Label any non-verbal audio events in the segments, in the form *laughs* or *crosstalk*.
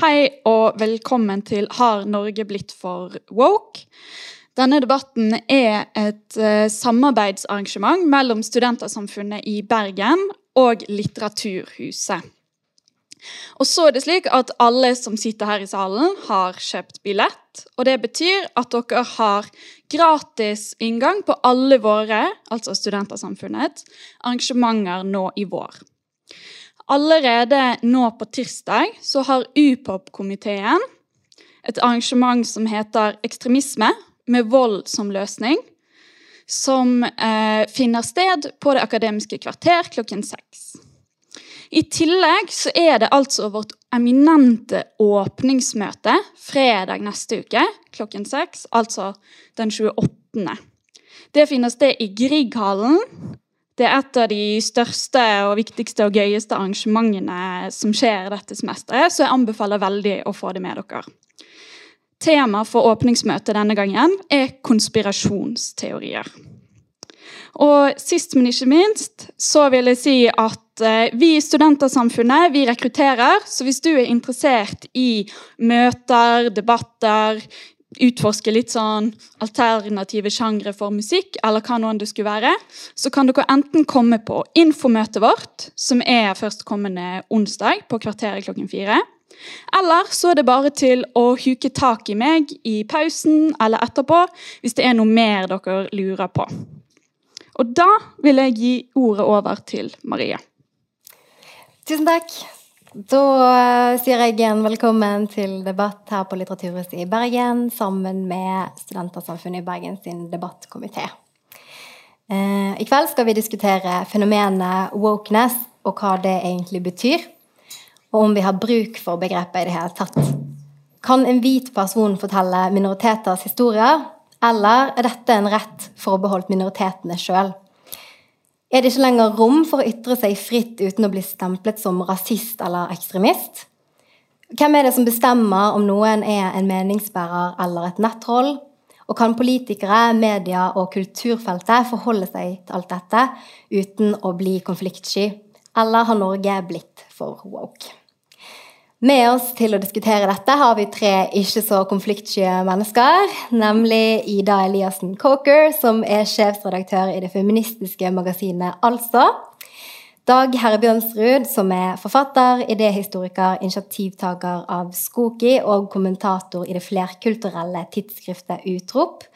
hei og velkommen til Har Norge blitt for woke? Denne debatten er et uh, samarbeidsarrangement mellom Studentersamfunnet i Bergen og Litteraturhuset. Og så er det slik at alle som sitter her i salen, har kjøpt billett. Og det betyr at dere har gratis inngang på alle våre, altså Studentersamfunnet, arrangementer nå i vår. Allerede nå på tirsdag så har UPOP-komiteen et arrangement som heter Ekstremisme med vold som løsning. Som eh, finner sted på Det akademiske kvarter klokken seks. I tillegg så er det altså vårt eminente åpningsmøte fredag neste uke klokken seks, altså den 28. Det finner sted i Grieghallen det er et av de største og viktigste og gøyeste arrangementene som skjer dette semesteret, så jeg anbefaler veldig å få det med dere. Tema for åpningsmøtet denne gangen er konspirasjonsteorier. Og sist, men ikke minst, så vil jeg si at eh, vi i Studentersamfunnet vi rekrutterer. Så hvis du er interessert i møter, debatter, utforske litt sånn alternative sjangre for musikk, eller hva noen det skulle være, så kan dere enten komme på infomøtet vårt, som er førstkommende onsdag på kvarteret klokken fire. Eller så er det bare til å huke tak i meg i pausen eller etterpå hvis det er noe mer dere lurer på. Og da vil jeg gi ordet over til Marie. Tusen takk. Da eh, sier jeg igjen velkommen til debatt her på Litteraturhuset i Bergen sammen med Studentersamfunnet i Bergen sin debattkomité. Eh, I kveld skal vi diskutere fenomenet wokeness og hva det egentlig betyr. Og om vi har bruk for begrepet i det hele tatt. Kan en hvit person fortelle minoriteters historier, eller er dette en rett forbeholdt minoritetene sjøl? Er det ikke lenger rom for å ytre seg fritt uten å bli stemplet som rasist eller ekstremist? Hvem er det som bestemmer om noen er en meningsbærer eller et nettroll? Og kan politikere, media og kulturfeltet forholde seg til alt dette uten å bli konfliktsky? Eller har Norge blitt for woke? Med oss til å diskutere dette har vi tre ikke så konfliktsky mennesker. Nemlig Ida Eliassen Coker, som er sjefsredaktør i det feministiske magasinet Altså. Dag Herre Bjørnsrud, som er forfatter, idéhistoriker, initiativtaker av Skoki og kommentator i det flerkulturelle tidsskriftet Utrop.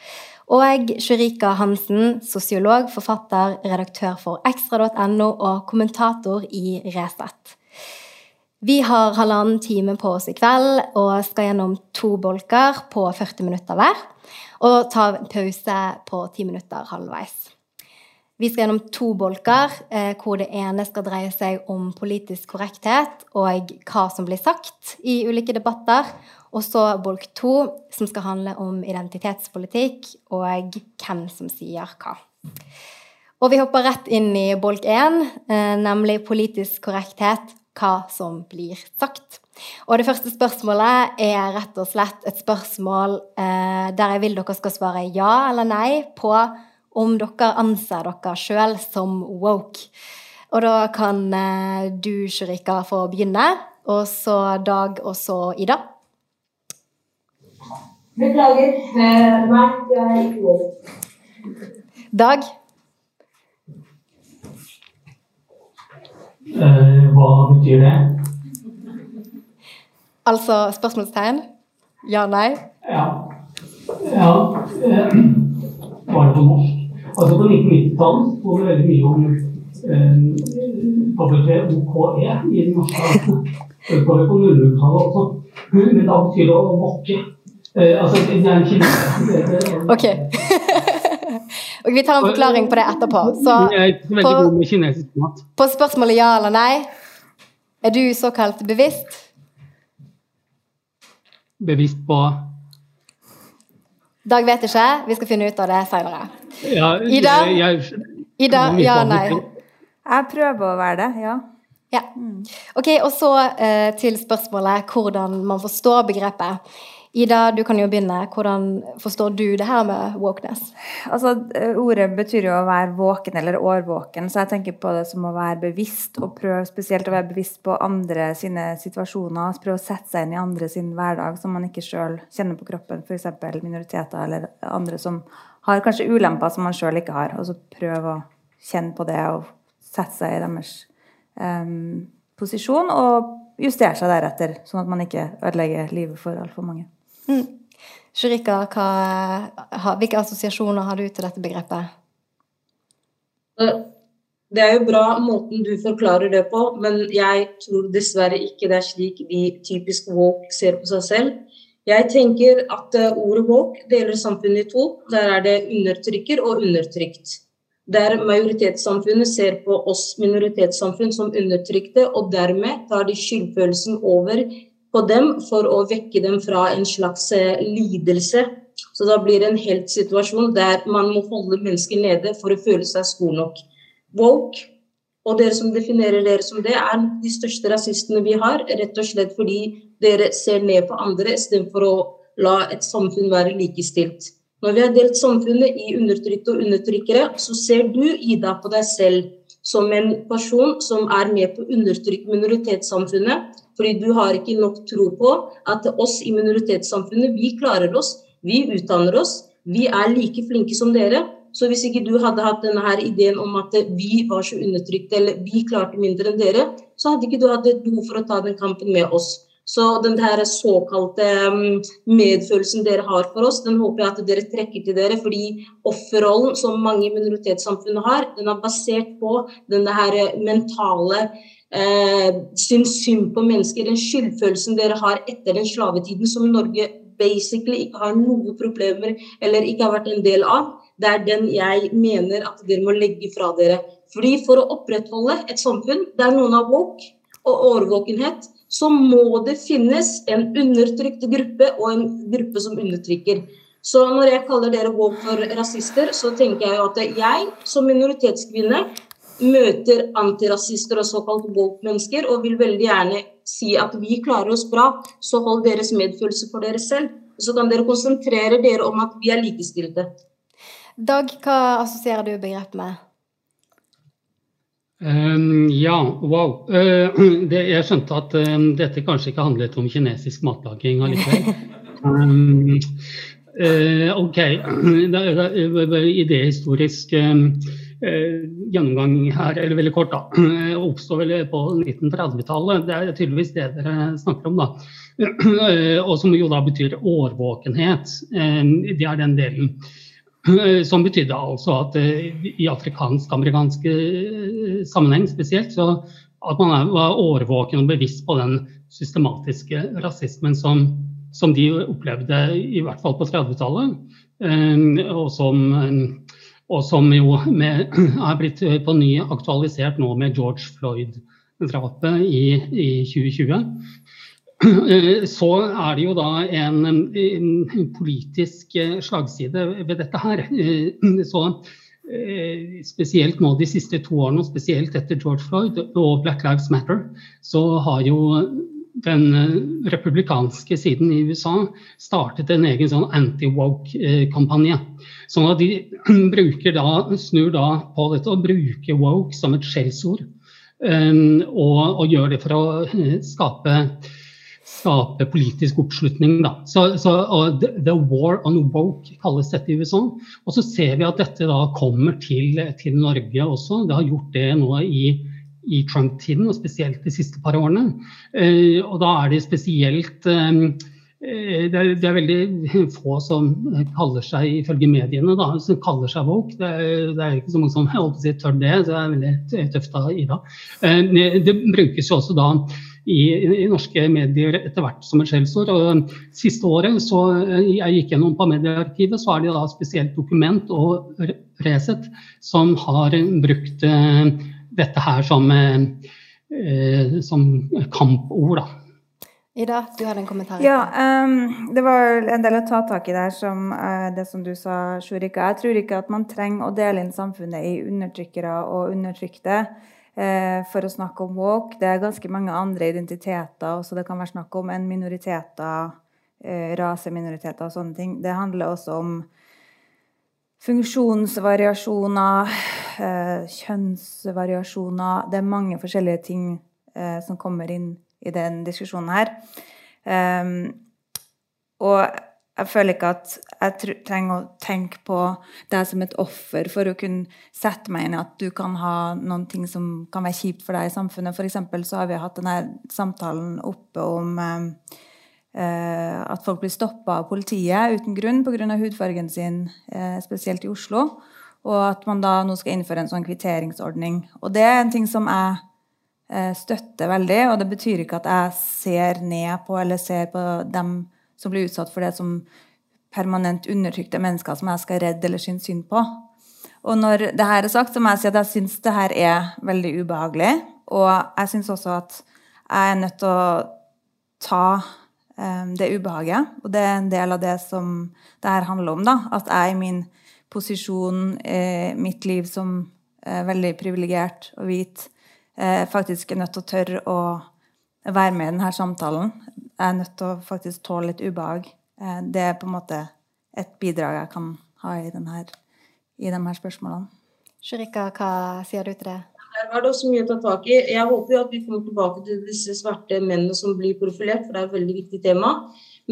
Og Shurika Hansen, sosiolog, forfatter, redaktør for ekstra.no og kommentator i Resett. Vi har halvannen time på oss i kveld og skal gjennom to bolker på 40 minutter hver. Og ta pause på 10 minutter halvveis. Vi skal gjennom to bolker, eh, hvor det ene skal dreie seg om politisk korrekthet og hva som blir sagt i ulike debatter. Og så bolk to, som skal handle om identitetspolitikk og hvem som sier hva. Og vi hopper rett inn i bolk én, eh, nemlig politisk korrekthet hva som blir sagt. Og det første spørsmålet er rett og slett et spørsmål eh, der jeg vil dere skal svare ja eller nei på om dere anser dere sjøl som woke. Og da kan eh, du, Shurika, få begynne. Og så Dag, og så Ida. Beklager. Eh, nei, jeg er ikke woke. Dag? Hva betyr det? Altså spørsmålstegn? Ja, nei? Ja. ja uh, var det på norsk? Altså På 1990-tallet sto det veldig mye om uh, OKE i den norske Det var på 00-tallet også. Men da betyr det å våkke. Altså, det er en kinesisk Ok. Og Vi tar en forklaring på det etterpå. Så på, på spørsmålet ja eller nei, er du såkalt bevisst? Bevisst på Dag vet ikke. Vi skal finne ut av det seinere. Ja, Ida? Jeg, Ida, ja nei? Jeg prøver å være det, ja. ja. Ok, Og så eh, til spørsmålet hvordan man forstår begrepet. Ida, du kan jo begynne. Hvordan forstår du det her med wokeness? Altså, Ordet betyr jo å være våken eller årvåken, så jeg tenker på det som å være bevisst. Og prøve spesielt å være bevisst på andre sine situasjoner. Prøve å sette seg inn i andre sin hverdag som man ikke sjøl kjenner på kroppen. F.eks. minoriteter eller andre som har kanskje ulemper som man sjøl ikke har. Og så prøve å kjenne på det og sette seg i deres um, posisjon. og justere seg deretter, sånn at man ikke ødelegger livet for altfor mange. Mm. Shurika, hvilke assosiasjoner har du til dette begrepet? Det er jo bra måten du forklarer det på, men jeg tror dessverre ikke det er slik de typisk woke ser på seg selv. Jeg tenker at eh, ordet woke deler samfunnet i to. Der er det undertrykker og undertrykt. Der majoritetssamfunnet ser på oss minoritetssamfunn som undertrykte, og dermed tar de skyldfølelsen over på dem for å vekke dem fra en slags eh, lidelse. Så da blir det en helt situasjon der man må holde mennesker nede for å føle seg stor nok. Woke, og dere som definerer dere som det, er de største rasistene vi har. Rett og slett fordi dere ser ned på andre istedenfor å la et samfunn være likestilt. Når vi har delt samfunnet i undertrykte og undertrykkere, så ser du, Ida, på deg selv som en person som er med på å undertrykke minoritetssamfunnet, fordi du har ikke nok tro på at oss i minoritetssamfunnet, vi klarer oss, vi utdanner oss, vi er like flinke som dere. Så hvis ikke du hadde hatt denne her ideen om at vi var så undertrykte, eller vi klarte mindre enn dere, så hadde ikke du hatt behov for å ta den kampen med oss. Så den der såkalte mm, medfølelsen dere har for oss, den håper jeg at dere trekker til dere. Fordi offerrollen som mange minoritetssamfunn har, den er basert på denne her mentale eh, syns synd på mennesker, den skyldfølelsen dere har etter den slavetiden som Norge basically ikke har noen problemer eller ikke har vært en del av, det er den jeg mener at dere må legge fra dere. Fordi For å opprettholde et samfunn der noen har woke og årvåkenhet, så må det finnes en undertrykt gruppe og en gruppe som undertrykker. Så når jeg kaller dere woke for rasister, så tenker jeg jo at jeg som minoritetskvinne møter antirasister og såkalt woke-mennesker og vil veldig gjerne si at vi klarer oss bra, så hold deres medfølelse for dere selv. Så kan dere konsentrere dere om at vi er likestilte. Dag, hva assosierer du begrepet med? Um, ja, wow. Uh, det, jeg skjønte at um, dette kanskje ikke handlet om kinesisk matlaging allikevel. Um, *laughs* uh, ok. Idehistorisk um, Eh, gjennomgang her, eller veldig kort, da. Eh, oppstår vel på 1930-tallet. Det er tydeligvis det dere snakker om, da. Og som jo da betyr årvåkenhet. Eh, det er den delen. Som betydde altså at i afrikansk-amerikansk sammenheng spesielt, så at man var årvåken og bevisst på den systematiske rasismen som, som de opplevde, i hvert fall på 30-tallet. Og som og som jo med, *clears throat* er blitt på ny aktualisert nå med George Floyd-drapet i, i, 2020. Så er det jo da en, en politisk slagside ved dette her. Så spesielt nå de siste to årene, og spesielt etter George Floyd og Black Lives Matter, så har jo den republikanske siden i USA startet en egen sånn anti-woke-kampanje. Sånn at de *clears throat* da, snur da på dette og bruker woke som et skjellsord. Og, og, gjør det for å skape, skape politisk oppslutning. Da. Så, så, uh, the, war on woke kalles dette i USA. Og så ser vi at dette da kommer til, til Norge også. Det har gjort det nå i i Trump-tiden, og spesielt de siste par årene. Uh, og da er det spesielt um, det er, det er, veldig få som kaller seg, ifølge mediene, da, som kaller seg woke. Det er, det er ikke så mange som si, tør det, det er veldig tøft av Ida. Det brukes jo også da i, i norske medier etter hvert som et skjellsord. Og siste året så eh, jeg gikk gjennom på mediearkivet, så er det da spesielt Dokument og Resett som har brukt dette her som, som kampord. da. Ida, du hadde en kommentar? Ja, um, det var en del å ta tak i der, som uh, det som du sa, Shurika. Jeg tror ikke at man trenger å dele inn samfunnet i undertrykkere og undertrykte uh, for å snakke om walk. Det er ganske mange andre identiteter også det kan være snakk om enn minoriteter eh, raseminoriteter og sånne ting. Det handler også om funksjonsvariasjoner, eh, kjønnsvariasjoner Det er mange forskjellige ting eh, som kommer inn i den diskusjonen her. Og jeg føler ikke at jeg trenger å tenke på deg som et offer for å kunne sette meg inn i at du kan ha noen ting som kan være kjipt for deg i samfunnet. For så har vi hatt denne samtalen oppe om eh, eh at folk blir stoppa av politiet uten grunn pga. hudfargen sin, eh, spesielt i Oslo. Og at man da nå skal innføre en sånn kvitteringsordning. Og det er en ting som jeg eh, støtter veldig, og det betyr ikke at jeg ser ned på eller ser på dem som blir utsatt for det som permanent undertrykte mennesker som jeg skal redde eller synes synd på. Og når det her er sagt, så må jeg si at jeg syns det her er veldig ubehagelig. Og jeg syns også at jeg er nødt til å ta um, det ubehaget. Og det er en del av det som det her handler om. da, At jeg i min posisjon, eh, mitt liv som eh, veldig privilegert og hvit, eh, faktisk er nødt til å tørre å være med i denne samtalen. Jeg er nødt til å faktisk tåle litt ubehag. Eh, det er på en måte et bidrag jeg kan ha i, denne, i de her spørsmålene. Shurika, hva sier du til det? Her var det også mye å ta tak i. Jeg håper jo at vi kommer tilbake til disse svarte mennene som blir profilert, for det er et veldig viktig tema.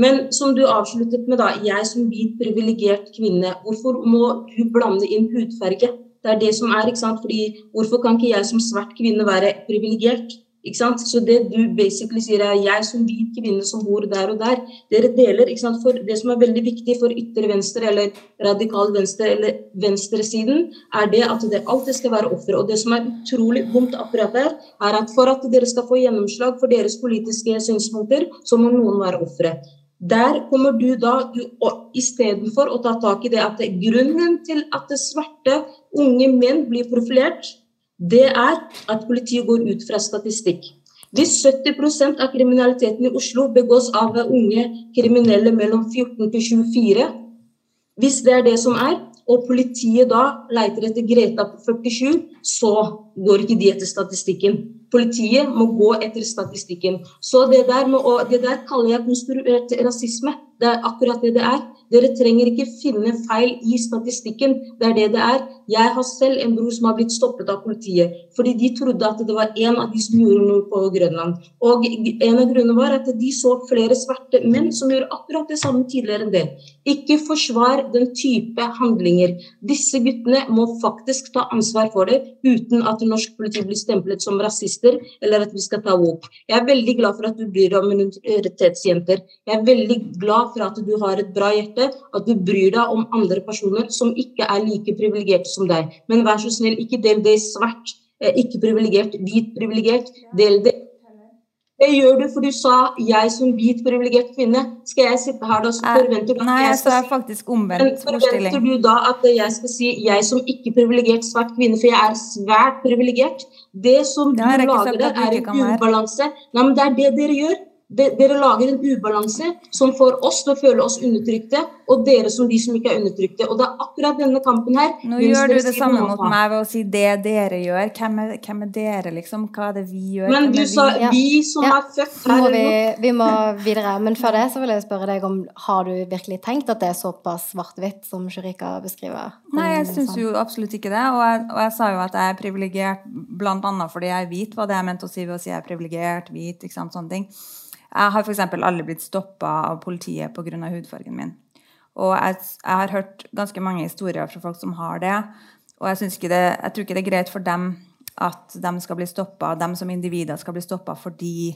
Men som du avsluttet med, da, jeg som hvit, privilegert kvinne, hvorfor må du blande inn hudfarge? Det er det som er, ikke sant? Fordi hvorfor kan ikke jeg som svart kvinne være privilegert? Ikke sant? Så det du basically sier er jeg som hvit kvinne som bor der og der, dere deler. ikke sant? For det som er veldig viktig for ytre venstre eller radikal venstre eller venstresiden, er det at det alltid skal være ofre. Og det som er utrolig vondt akkurat der, er at for at dere skal få gjennomslag for deres politiske synspunkter, så må noen være ofre. Der kommer du da, istedenfor å ta tak i det at grunnen til at det svarte unge menn blir profilert, det er at politiet går ut fra statistikk. Hvis 70% av kriminaliteten i Oslo begås av unge kriminelle mellom 14 til 24, hvis det er det som er, og politiet da leter etter Greta på 47, så går ikke de etter statistikken. Politiet må gå etter statistikken. Så det der, må, det der kaller jeg konstruert rasisme. Det er akkurat det det er. Dere trenger ikke finne feil i statistikken. Det er det det er. Jeg har selv en bror som har blitt stoppet av politiet fordi de trodde at det var en av de som gjorde noe på Grønland. Og en av grunnene var at de så flere svarte menn som gjorde akkurat det samme tidligere enn det. Ikke forsvar den type handlinger. Disse guttene må faktisk ta ansvar for det uten at norsk politi blir stemplet som rasister eller at vi skal ta woke. Jeg er veldig glad for at du blir av minoritetsjenter. Jeg er veldig glad for at du har et bra hjerte at du bryr deg om andre personer som ikke er like privilegerte som deg. Men vær så snill, ikke del det i svart. Eh, ikke privilegert, hvit privilegert. Del det det gjør du, for du sa 'jeg som hvit privilegert kvinne'. Skal jeg sitte her da så forventer du at Nei, jeg skal si, faktisk omvendt Forventer du da at jeg skal si 'jeg som ikke privilegert svart kvinne', for jeg er svært privilegert? Det som du lager der, er en ubalanse. Nei, men det er det dere gjør dere lager en ubalanse som får oss til å føle oss undertrykte, og dere som de som ikke er undertrykte. Og det er akkurat denne kampen her. Nå gjør du det samme mot meg ved å si det dere gjør. Hvem er, hvem er dere, liksom? Hva er det vi gjør? Men du sa vi, vi som ja. er født her. Må vi, vi, må videre. Men før det så vil jeg spørre deg om har du virkelig tenkt at det er såpass svart-hvitt som Shurika beskriver? Nei, jeg syns jo absolutt ikke det. Og jeg, og jeg, sa jo at jeg er privilegert bl.a. fordi jeg er hvit, hva det jeg mente å si ved å si jeg er privilegert, hvit, ikke sant, sånne ting. Jeg har f.eks. aldri blitt stoppa av politiet pga. hudfargen min. Og jeg, jeg, har hørt ganske mange historier fra folk som har det. Og jeg, ikke det, jeg tror ikke det er greit for dem at de skal bli stoppa, dem som individer skal bli stoppa fordi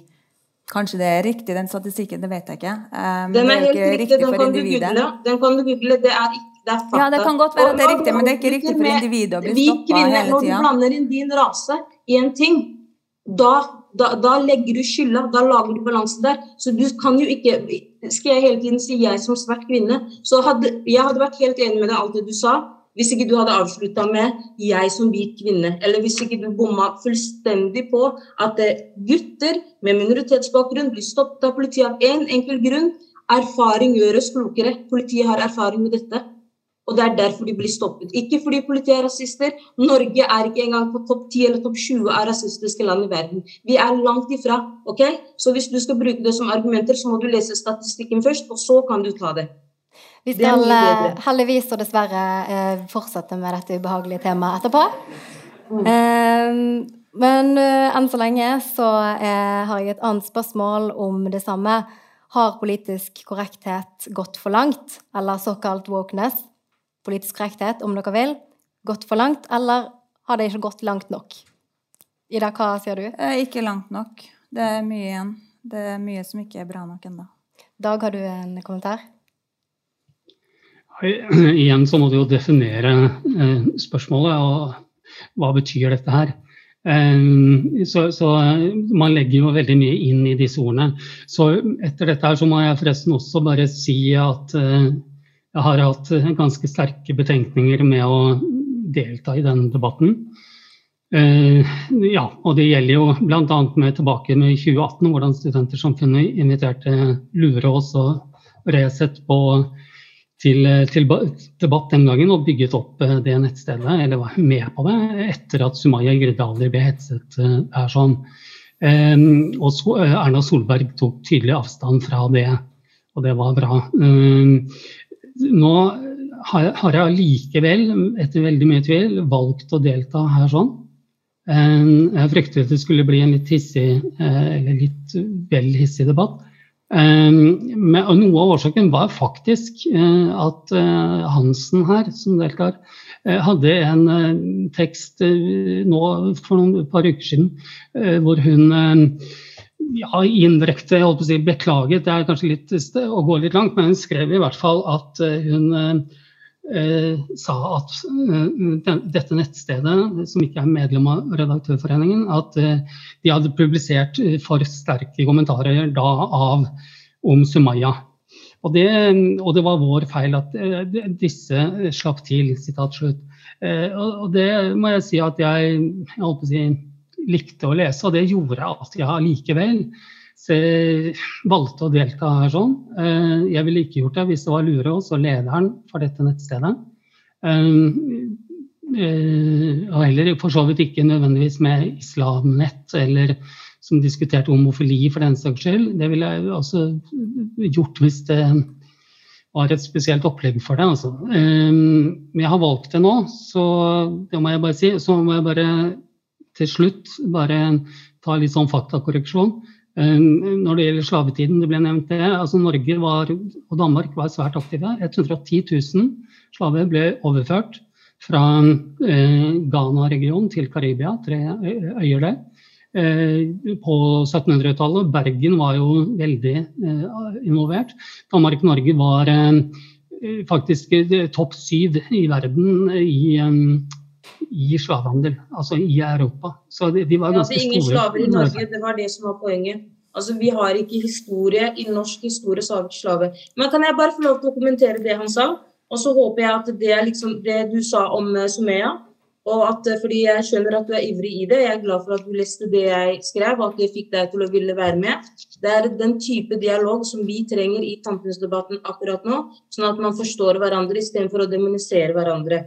Kanskje det er riktig, den statistikken, det vet jeg ikke. Um, den er, er helt riktig, riktig den, kan google, den kan du google. Det er, det er fakta. Ja, det kan godt være at det er riktig, men det er ikke riktig for individet å bli stoppa hele tida. Når du blander inn din rase i en ting, da da, da, legger du skylda, da lager du balanse der. Så du kan jo ikke Skal jeg hele tiden si 'jeg som svart kvinne', så hadde jeg hadde vært helt enig med deg alt det du sa, hvis ikke du hadde avslutta med 'jeg som hvit kvinne', eller hvis ikke du bomma fullstendig på at eh, gutter med minoritetsbakgrunn blir stoppet av politiet av én en enkel grunn. Erfaring gjør oss klokere. Politiet har erfaring med dette. Og det er derfor de blir stoppet. Ikke fordi politiet er rasister. Norge er ikke engang på topp 10 eller topp 20 av rasistiske land i verden. Vi er langt ifra. ok? Så hvis du skal bruke det som argumenter, så må du lese statistikken først, og så kan du ta det. Vi skal eh, heldigvis og dessverre eh, fortsette med dette ubehagelige temaet etterpå. Mm. Men enn så lenge så har jeg et annet spørsmål om det samme. Har politisk korrekthet gått for langt, eller såkalt wokeness? Politisk korrekthet, om dere vil, gått for langt, eller har det ikke gått langt nok? Ida, hva sier du? Eh, ikke langt nok. Det er mye igjen. Det er mye som ikke er bra nok ennå. Dag, har du en kommentar? *clears throat* Igjen så må du jo definere eh, spørsmålet, og hva betyr dette her? Eh, så, så, man legger jo veldig mye inn i disse ordene. Så etter dette her så må jeg forresten også bare si at jeg har hatt eh, ganske sterke betenkninger med å delta i den debatten. Uh, ja, og det gjelder jo bl.a. med tilbake med 2018, hvordan Studentersamfunnet inviterte Lurås og Resett på, til, til, debatt den gangen og bygget opp eh, det nettstedet, eller var med på det, etter at Sumaya Gridali ble hetset her sånn. Um, og så, Erna Solberg tok tydelig avstand fra det, og det var bra. Uh, nå har jeg allikevel, etter veldig mye tvil, valgt å delta her sånn. Eh, jeg fryktet det skulle bli en litt hissig, eh, eller litt vel hissig debatt. Men noe av årsaken var faktisk at Hansen her, som deltar, hadde en tekst nå for noen par uker siden hvor hun ja, indirekte si, beklaget, det er kanskje litt å gå litt langt, men hun skrev i hvert fall at eh, hun eh, sa at eh, dette nettstedet, som ikke er medlem av Redaktørforeningen, at eh, de hadde publisert for sterke kommentarer da av om Sumaya. Og det, og det var vår feil at eh, disse slapp til. sitat slutt. Eh, og det må jeg si at jeg, jeg holdt på å si likte å lese, og det gjorde at jeg allikevel valgte å delta her sånn. Eh, jeg ville ikke gjort det hvis det var Lurås og lederen for dette nettstedet. Eh, eh, og heller for så vidt ikke nødvendigvis med Islamnett eller som diskuterte homofili for den saks skyld. Det ville jeg også gjort hvis det var et spesielt opplegg for det. Altså. Jeg har valgt det nå, så det må jeg bare si. Så må jeg bare til slutt bare ta litt sånn faktakorreksjon. Eh, når det gjelder slavetiden, det ble nevnt det. altså Norge var, og Danmark var svært aktive. 110 000 slaver ble overført fra eh, Ghana-regionen til Karibia, tre øyer der, eh, på 1700-tallet. Bergen var jo veldig involvert. Danmark-Norge var faktisk topp syv i verden i i slavehandel, altså i Europa. Så de, de var ganske store. Ja, det er ingen slaver i Norge, det var det som var poenget. Altså, Vi har ikke historie i norsk historie som slave. Men kan jeg bare få lov til å kommentere det han sa? Og så håper jeg at det er liksom det du sa om uh, Sumea. Og at, eh, fordi jeg skjønner at du er ivrig i det. Jeg er glad for at du leste det jeg skrev, og at det fikk deg til å ville være med. Det er den type dialog som vi trenger i samfunnsdebatten akkurat nå, sånn at man forstår hverandre istedenfor å demonisere hverandre.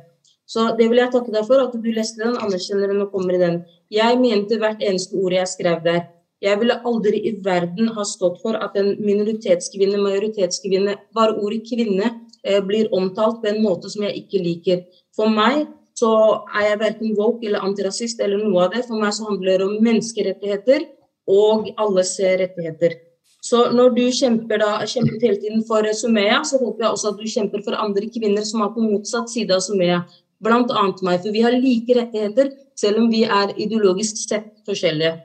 Så det vil jeg takke deg for, at du leste den, anerkjenner den og kommer i den. Jeg mente hvert eneste ord jeg skrev der. Jeg ville aldri i verden ha stått for at en minoritetskvinne, majoritetskvinne, bare ordet kvinne eh, blir omtalt på en måte som jeg ikke liker. For meg så er jeg verken woke eller antirasist eller noe av det. For meg så handler det om menneskerettigheter og alles rettigheter. Så når du kjemper da, kjempet hele tiden for Sumea, så håper jeg også at du kjemper for andre kvinner som er på motsatt side av Sumea bl.a. meg. For vi har like rettigheter, selv om vi er ideologisk sett forskjellige.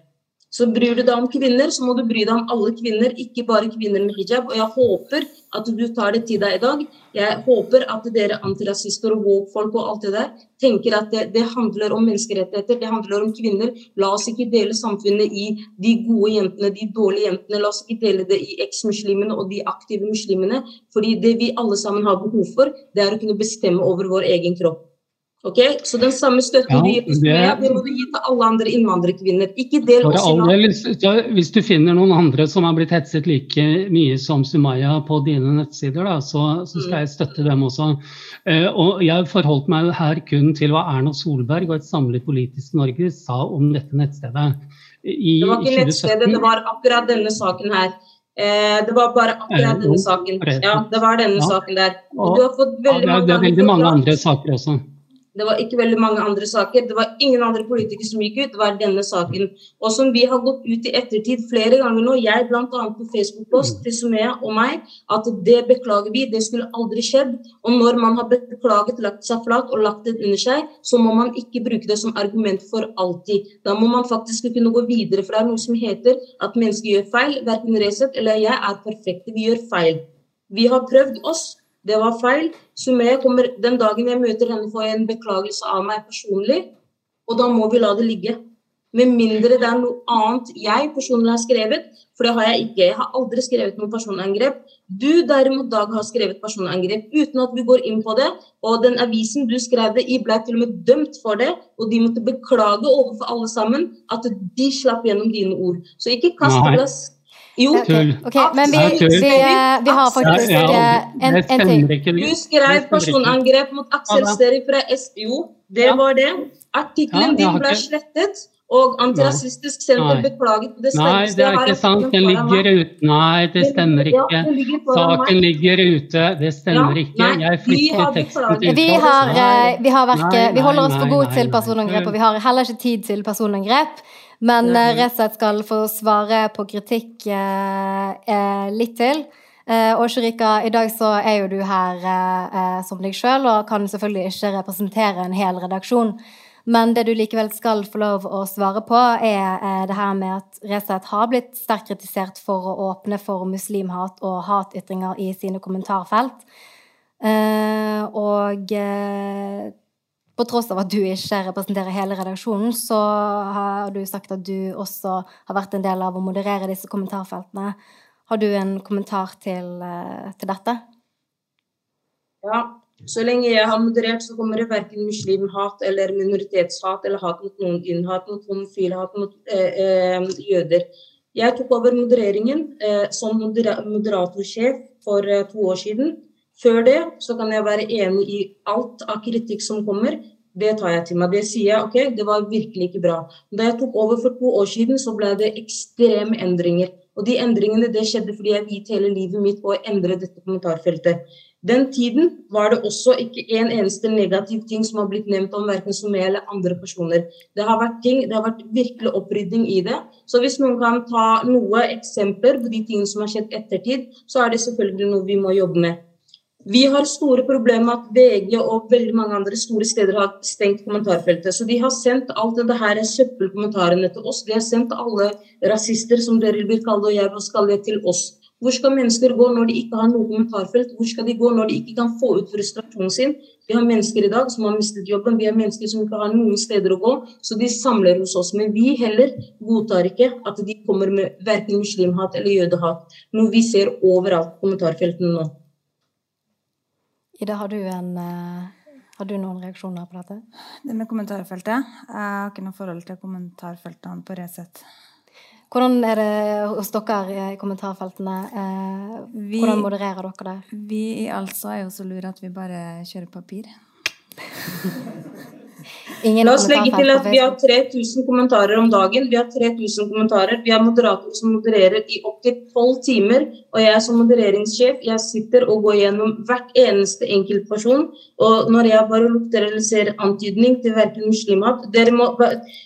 Så bryr du deg om kvinner, så må du bry deg om alle kvinner, ikke bare kvinner med hijab. Og jeg håper at du tar det til deg i dag. Jeg håper at dere antirasister og woke-folk og alt det der tenker at det, det, handler om menneskerettigheter, det handler om kvinner. La oss ikke dele samfunnet i de gode jentene, de dårlige jentene. La oss ikke dele det i eks-muslimene og de aktive muslimene. Fordi det vi alle sammen har behov for, det er å kunne bestemme over vår egen kropp. Ok, Så den samme støtten Ja, du gir til det- Sumaya, det må du gi til alle andre innvandrerkvinner. Ikke del oss i hvis du finner noen andre som har blitt hetset like mye som Sumaya på dine nettsider, da, så, så skal jeg støtte dem også. Eh, og jeg forholdt meg her kun til hva Erna Solberg og et samlet politisk Norge sa om dette nettstedet. I Det var ikke nettstedet, det var akkurat denne saken her. Eh, det var bare akkurat denne saken. Ja, det var denne Ja. saken der. Og du har fått ja, det, er, det er veldig mange andre saker også. Det var ikke veldig mange andre saker. Det var ingen andre politikere som gikk ut. Det var denne saken. Og som vi har gått ut i ettertid flere ganger nå, jeg bl.a. på Facebook-post til Sumea og meg, at det beklager vi, det skulle aldri skjedd. Og når man har beklaget, lagt seg flat og lagt det under seg, så må man ikke bruke det som argument for alltid. Da må man faktisk kunne gå videre, er noe som heter at mennesker gjør feil. Verken Resett eller jeg er perfekte, vi gjør feil. Vi har prøvd oss. Det var feil. Sumaya kommer den dagen jeg møter henne, får jeg en beklagelse av meg personlig. Og da må vi la det ligge. Med mindre det er noe annet jeg personlig har skrevet. For det har jeg ikke. Jeg har aldri skrevet noe personangrep. Du derimot, Dag, har skrevet personangrep uten at vi går inn på det. Og den avisen du skrev det i, ble til og med dømt for det. Og de måtte beklage overfor alle sammen at de slapp gjennom dine ord. Så ikke kast glass. Jo, Tull. okay, men vi, tull. vi, eh, vi har faktisk Ja, ja, eh, en, en ting. Du skrev personangrep mot Aksel Ja, fra SPO. Det var det. Artikkelen din ble slettet, og Antirasistisk Senter beklaget på det Nei, det er ikke sant. Den ligger ute. Nei, det stemmer ikke. Saken ligger ute. Det stemmer ikke. Jeg flytter teksten til Vi har, eh, vi, har verke, vi holder oss for gode til personangrep, og vi har heller ikke tid til personangrep. Men Nei. og slett skal få svare på kritikk eh, eh, litt til. Eh, og Shirika, i dag så er jo du her eh, eh, som deg sjøl, og kan selvfølgelig ikke representere en hel redaksjon. Men det du likevel skal få lov å svare på, er eh, det her med at Resett har blitt sterkt kritisert for å åpne for muslimhat og hatytringer i sine kommentarfelt. Eh, og eh, på tross av at du ikke representerer hele redaksjonen, så har du sagt at du også har vært en del av å moderere disse kommentarfeltene. Har du en kommentar til, eh, til dette? Ja, så lenge jeg har moderert, så kommer det verken muslimhat eller minoritetshat eller hat mot noen inn, hat mot homofile, hat mot eh, eh, jøder. Jeg tok over modereringen eh, som modera moderatorsjef for eh, to år siden. Før det så kan jeg være enig i alt av kritikk som kommer. Det tar jeg til meg. Det sier jeg ok, det var virkelig ikke bra. Da jeg tok over for to år siden, så ble det ekstreme endringer. Og de endringene det skjedde fordi jeg viet hele livet mitt på å endre dette kommentarfeltet. Den tiden var det også ikke en eneste negativ ting som har blitt nevnt om verken Sumé eller andre personer. Det har vært ting, det har vært virkelig opprydding i det. Så hvis noen kan ta noen eksempler på de tingene som har skjedd ettertid, så er det selvfølgelig noe vi må jobbe med. Vi har store problemer med at VG og veldig mange andre store steder har stengt kommentarfeltet. Så de har sendt alt dette her søppelkommentarene til oss. De har sendt alle rasister, som dere vil kalle det, og jeg vil det, til oss. Hvor skal mennesker gå når de ikke har noe kommentarfelt? Hvor skal de gå når de ikke kan få ut frustrasjonen sin? Vi har mennesker i dag som har mistet jobben, vi har mennesker som ikke har noen steder å gå, så de samler hos oss. Men vi heller godtar ikke at de kommer med verken muslimhat eller jødehat, noe vi ser overalt på kommentarfeltene nå. Ida, har du, en, eh, har du noen reaksjoner på dette? Det med kommentarfeltet Jeg har ikke noe forhold til kommentarfeltene på Resett. Hvordan er det hos dere i kommentarfeltene? Eh, Hvordan modererer dere det? Vi i Altså er jo så lure at vi bare kjører papir. *laughs* Ingen La oss legge til at vi har 3000 kommentarer om dagen. Vi har 3000 kommentarer. Vi har moderatorer som modererer i opptil tolv timer. Og jeg som modereringssjef jeg sitter og går gjennom hvert eneste enkeltperson. Og når jeg bare lukter eller ser antydning til verken muslimhat Dere må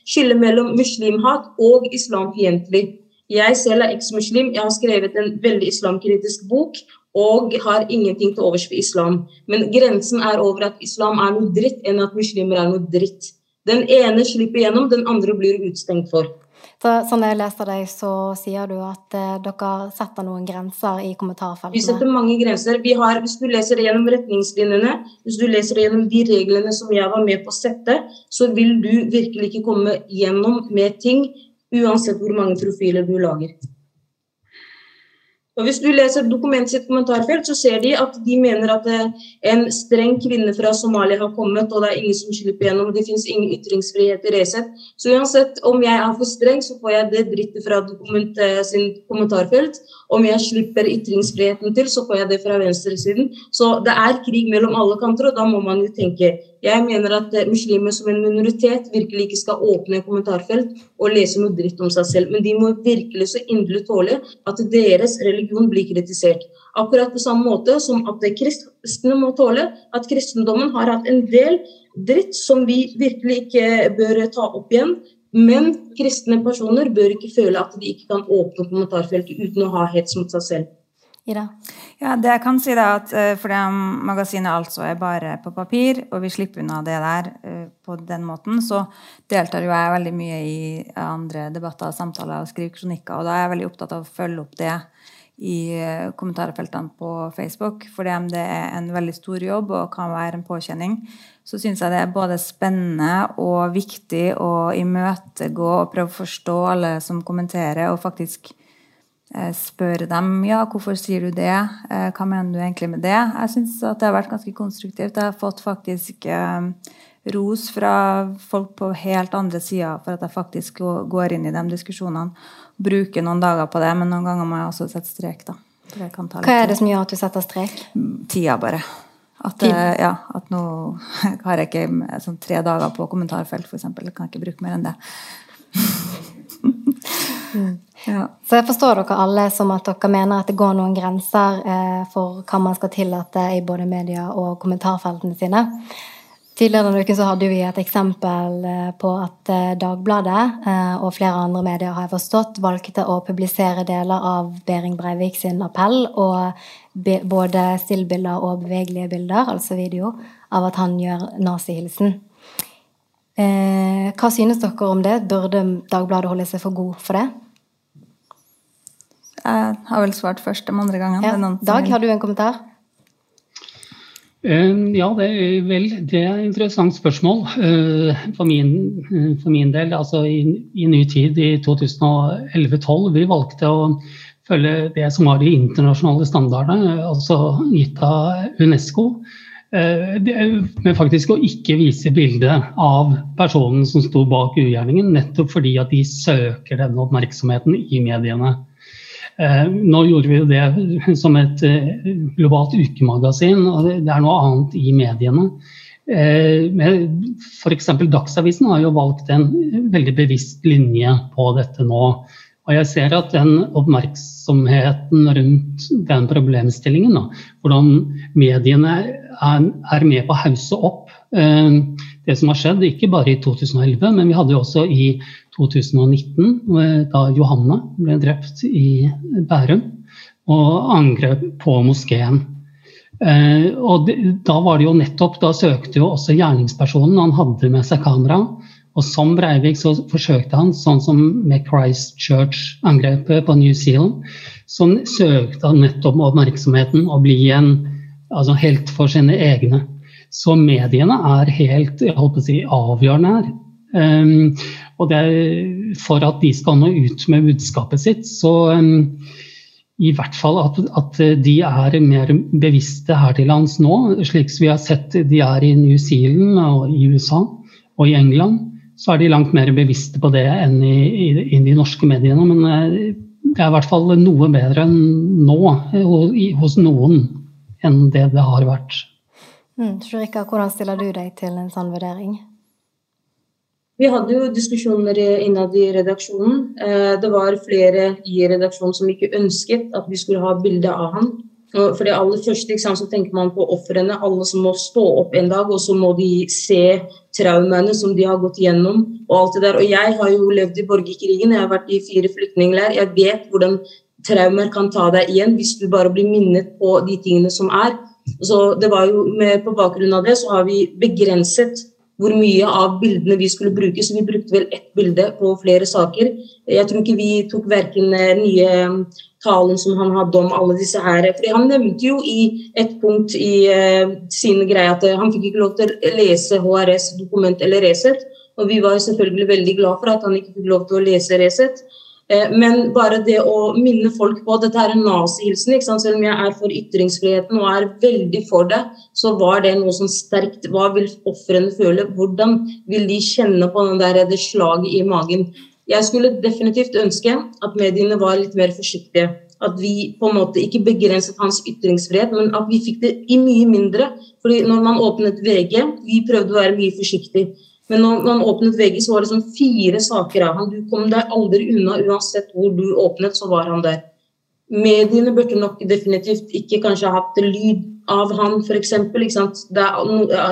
skille mellom muslimhat og islamfiendtlig. Jeg selv er eksmuslim. Jeg har skrevet en veldig islamkritisk bok og har ingenting til overs for islam. Men grensen er over at islam er noe dritt, enn at muslimer er noe dritt. Den ene slipper gjennom, den andre blir utstengt for. Så, sånn jeg leser deg, så sier du at eh, dere setter noen grenser i Vi setter mange grenser. Vi har, hvis du leser gjennom retningslinjene, hvis du leser gjennom de reglene som jeg var med på å sette, så vil du virkelig ikke komme gjennom med ting, uansett hvor mange profiler du lager. Og Hvis du leser dokumentet sitt kommentarfelt, så ser de at de mener at eh, en streng kvinne fra Somalia har kommet, og det er ingen som slipper gjennom. Det finnes ingen ytringsfrihet i Resett. Så uansett om jeg er for streng, så får jeg det drittet fra dokument eh, sin kommentarfelt. Om jeg slipper ytringsfriheten til, så får jeg det fra venstresiden. Så det er krig mellom alle kanter, og da må man jo tenke jeg mener at eh, muslimer som en minoritet virkelig ikke skal åpne kommentarfelt og lese noe dritt om seg selv. Men de må virkelig så inderlig tåle at deres religion blir kritisert. Akkurat på samme måte som at kristne må tåle at kristendommen har hatt en del dritt som vi virkelig ikke bør ta opp igjen. Men kristne personer bør ikke føle at de ikke kan åpne kommentarfeltet uten å ha hets mot seg selv. Ida? Ja, det jeg kan si er at uh, Fordi magasinet altså er bare på papir, og vi slipper unna det der uh, på den måten, så deltar jo jeg veldig mye i andre debatter, samtaler og skriver kronikker. Og da er jeg veldig opptatt av å følge opp det i uh, kommentarfeltene på Facebook. Fordi om det er en veldig stor jobb og kan være en påkjenning, så syns jeg det er både spennende og viktig å imøtegå og prøve å forstå alle som kommenterer, og faktisk Eh, spør dem ja, hvorfor sier du det, eh, hva mener du egentlig med det. Jeg syns det har vært ganske konstruktivt. Jeg har fått faktisk eh, ros fra folk på helt andre sider for at jeg faktisk går inn i de diskusjonene. Bruker noen dager på det, men noen ganger må jeg også sette strek. da. Hva er det som gjør at du setter strek? Tida, bare. At, ja, at nå *laughs* har jeg ikke sånn tre dager på kommentarfelt, f.eks. Jeg kan ikke bruke mer enn det. Mm. Ja. Så jeg forstår dere alle som at dere mener at det går noen grenser eh, for hva man skal tillate i både media og kommentarfeltene sine. Tidligere denne uken så hadde vi et eksempel eh, på at eh, Dagbladet eh, og flere andre medier har jeg forstått, valgte å publisere deler av Behring Breivik sin appell og både stillbilder og bevegelige bilder, altså video, av at han gjør nazihilsen. Hva synes dere om det? Burde Dagbladet holde seg for god for det? Jeg har vel svart først de andre gangene. Ja. Dag, har du en kommentar? Uh, ja, det er, vel, det er et interessant spørsmål. Uh, for, min, uh, for, min, del, altså i, i ny tid i 2011-2012, vi valgte å følge det som var de internasjonale standardene, altså gitt av UNESCO. Men faktisk å ikke vise bildet av personen som sto bak ugjerningen, nettopp fordi at de søker denne oppmerksomheten i mediene. Eh, nå gjorde vi jo det *laughs* som et eh, globalt ukemagasin, og det er noe annet i mediene. Eh, F.eks. Dagsavisen har jo valgt en veldig bevisst linje på dette nå. Og jeg ser at den oppmerksomheten rundt den problemstillingen, da, hvordan mediene er, med på å hause opp det som har skjedd, ikke bare i 2011, men vi hadde jo også i 2019, da Johanne ble drept i Bærum, og angrep på moskeen. Eh, og da var det jo nettopp, da søkte jo også gjerningspersonen, han hadde med seg kamera. Og som Breivik så forsøkte han, sånn som med Christchurch-angrepet på New Zealand, så søkte han nettopp oppmerksomheten og bli en altså helt for sine egne. Så mediene er helt jeg håper å si, avgjørende her. Um, og det er for at de skal nå ut med budskapet sitt, så um, i hvert fall at, at, de er mer bevisste her til lands nå, slik vi har sett de er i New Zealand og i USA og i England. Så er de langt mer bevisste på det enn i, i, i de norske mediene. Men uh, det er i hvert fall noe bedre enn nå hos noen enn det det har vært. Mm, Shrika, hvordan stiller du deg til en sånn vurdering? Vi hadde jo diskusjoner innad i redaksjonen. Eh, det var flere i redaksjonen som ikke ønsket at vi skulle ha bilde av han. For det aller første sant, så tenker man på ofrene, alle som må stå opp en dag, og så må de se traumene som de har gått gjennom. Og alt det der. Og jeg har jo levd i borgerkrigen, jeg har vært i fire flyktningleirer. Jeg vet hvordan traumer kan ta deg igjen hvis du bare blir minnet på de tingene som er. Så det var jo med, På bakgrunn av det så har vi begrenset hvor mye av bildene vi skulle bruke. Så vi brukte vel ett bilde på flere saker. Jeg tror ikke vi tok verken eh, nye mm, talen som han hadde om alle disse her. Fordi han nevnte jo i et punkt i uh, sin greie at han fikk ikke lov til å lese HRS dokument eller Resett. Og vi var selvfølgelig veldig glad for at han ikke fikk lov til å lese Resett. Eh, men bare det å minne folk på at dette er en nazihilsen, selv om jeg er for ytringsfriheten og er veldig for det, så var det noe sånn sterkt. Hva vil ofrene føle? Hvordan vil de kjenne på den der, det slaget i magen? Jeg skulle definitivt ønske at mediene var litt mer forsiktige. At vi på en måte ikke begrenset hans ytringsfrihet, men at vi fikk det i mye mindre. Fordi når man åpnet VG, vi prøvde å være mye forsiktige. Men når man åpnet VG, så var det sånn fire saker av han. Du kom deg aldri unna. Uansett hvor du åpnet, så var han der. Mediene burde nok definitivt ikke kanskje ha hatt lyd av han, f.eks. Det,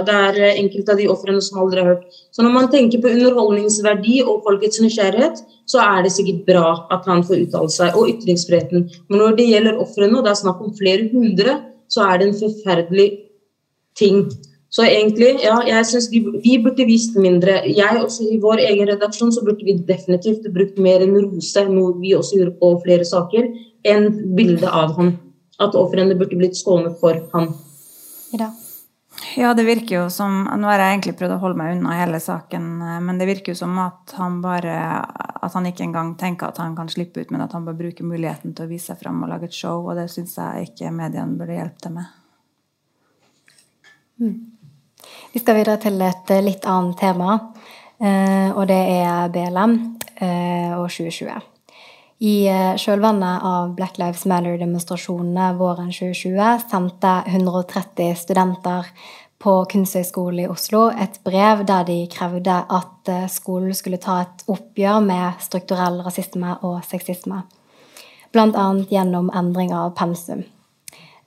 det er enkelte av de ofrene som aldri har hørt. Så når man tenker på underholdningsverdi og folkets nysgjerrighet, så er det sikkert bra at han får uttale seg, og ytringsfriheten. Men når det gjelder ofrene, og det er snakk om flere hundre, så er det en forferdelig ting. Så egentlig, ja, jeg syns vi, vi, burde vist mindre. Jeg også I vår egen redaksjon så burde vi definitivt brukt mer enn rose, noe vi også gjorde på flere saker, enn bildet av han. At ofrene burde blitt skånet for han. Ja. Ja, det virker jo som Nå har jeg egentlig prøvd å holde meg unna hele saken, men det virker jo som at han bare At han ikke engang tenker at han kan slippe ut, men at han bare bruker muligheten til å vise seg fram og lage et show, og det syns jeg ikke mediene burde hjelpe til med. Mm. Vi skal videre til et eh, litt annet tema, eh, og det er BLM eh, og 2020. I kjølvannet av Black Lives Matter-demonstrasjonene våren 2020 sendte 130 studenter på Kunsthøgskolen i Oslo et brev der de krevde at skolen skulle ta et oppgjør med strukturell rasisme og sexisme. Bl.a. gjennom endring av pensum.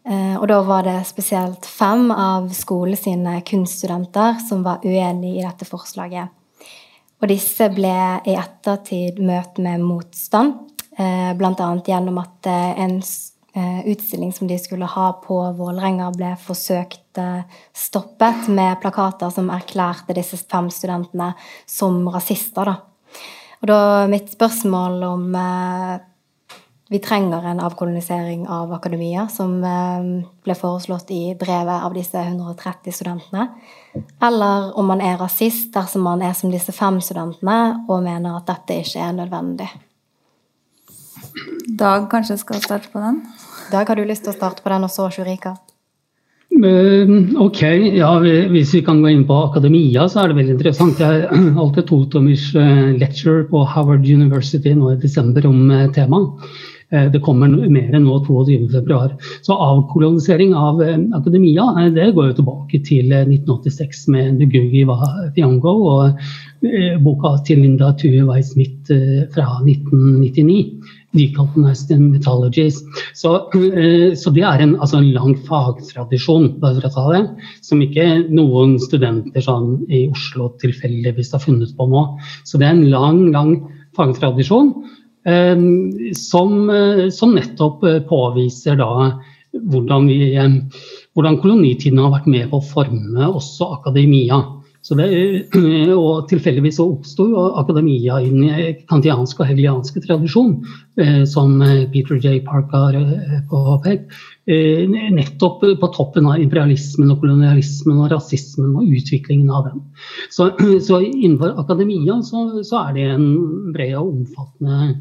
Eh, og da var det spesielt fem av skolen sine kunststudenter som var uenig i dette forslaget. Og disse ble i ettertid møtt med motstand, eh, bl.a. gjennom at eh, en utstilling som de skulle ha på Vålerenga, ble forsøkt stoppet med plakater som erklærte disse fem studentene som rasister. Da. Og da mitt spørsmål om vi trenger en avkolonisering av akademia, som eh, ble foreslått i brevet av disse 130 studentene. Eller om man er rasist dersom man er som disse fem studentene og mener at dette ikke er nødvendig. Dag kanskje skal starte på den? Dag, har du lyst til å starte på den, og så Shurika? Uh, ok, ja, Hvis vi kan gå inn på akademia, så er det veldig interessant. Jeg holdt et totommers lecture på Howard University nå i desember om uh, temaet. Eh, det kommer mer enn nå 22.2. Så avkolonisering av eh, akademia eh, det går jo tilbake til 1986 med Ngugi Thiong'o og boka til Linda Tue Weiss-Smith fra 1999. Decolonized Mythologies. Så, så, det er en, altså en lang fagtradisjon, det, som ikke noen studenter sånn, i Oslo tilfeldigvis har funnet på nå. Så det er en lang, lang fagtradisjon. Ehm, som, eh, som nettopp eh, påviser da hvordan, vi, eh, hvordan kolonitiden har vært med på å forme også akademia. Det, og tilfeldigvis så oppsto akademia i den kantianske og hegelianske tradisjon, som Peter J. Park har påpekt. Nettopp på toppen av imperialismen og kolonialismen og rasismen og utviklingen av den. Så, *clears throat* så innenfor akademia så, så, er det en bred og omfattende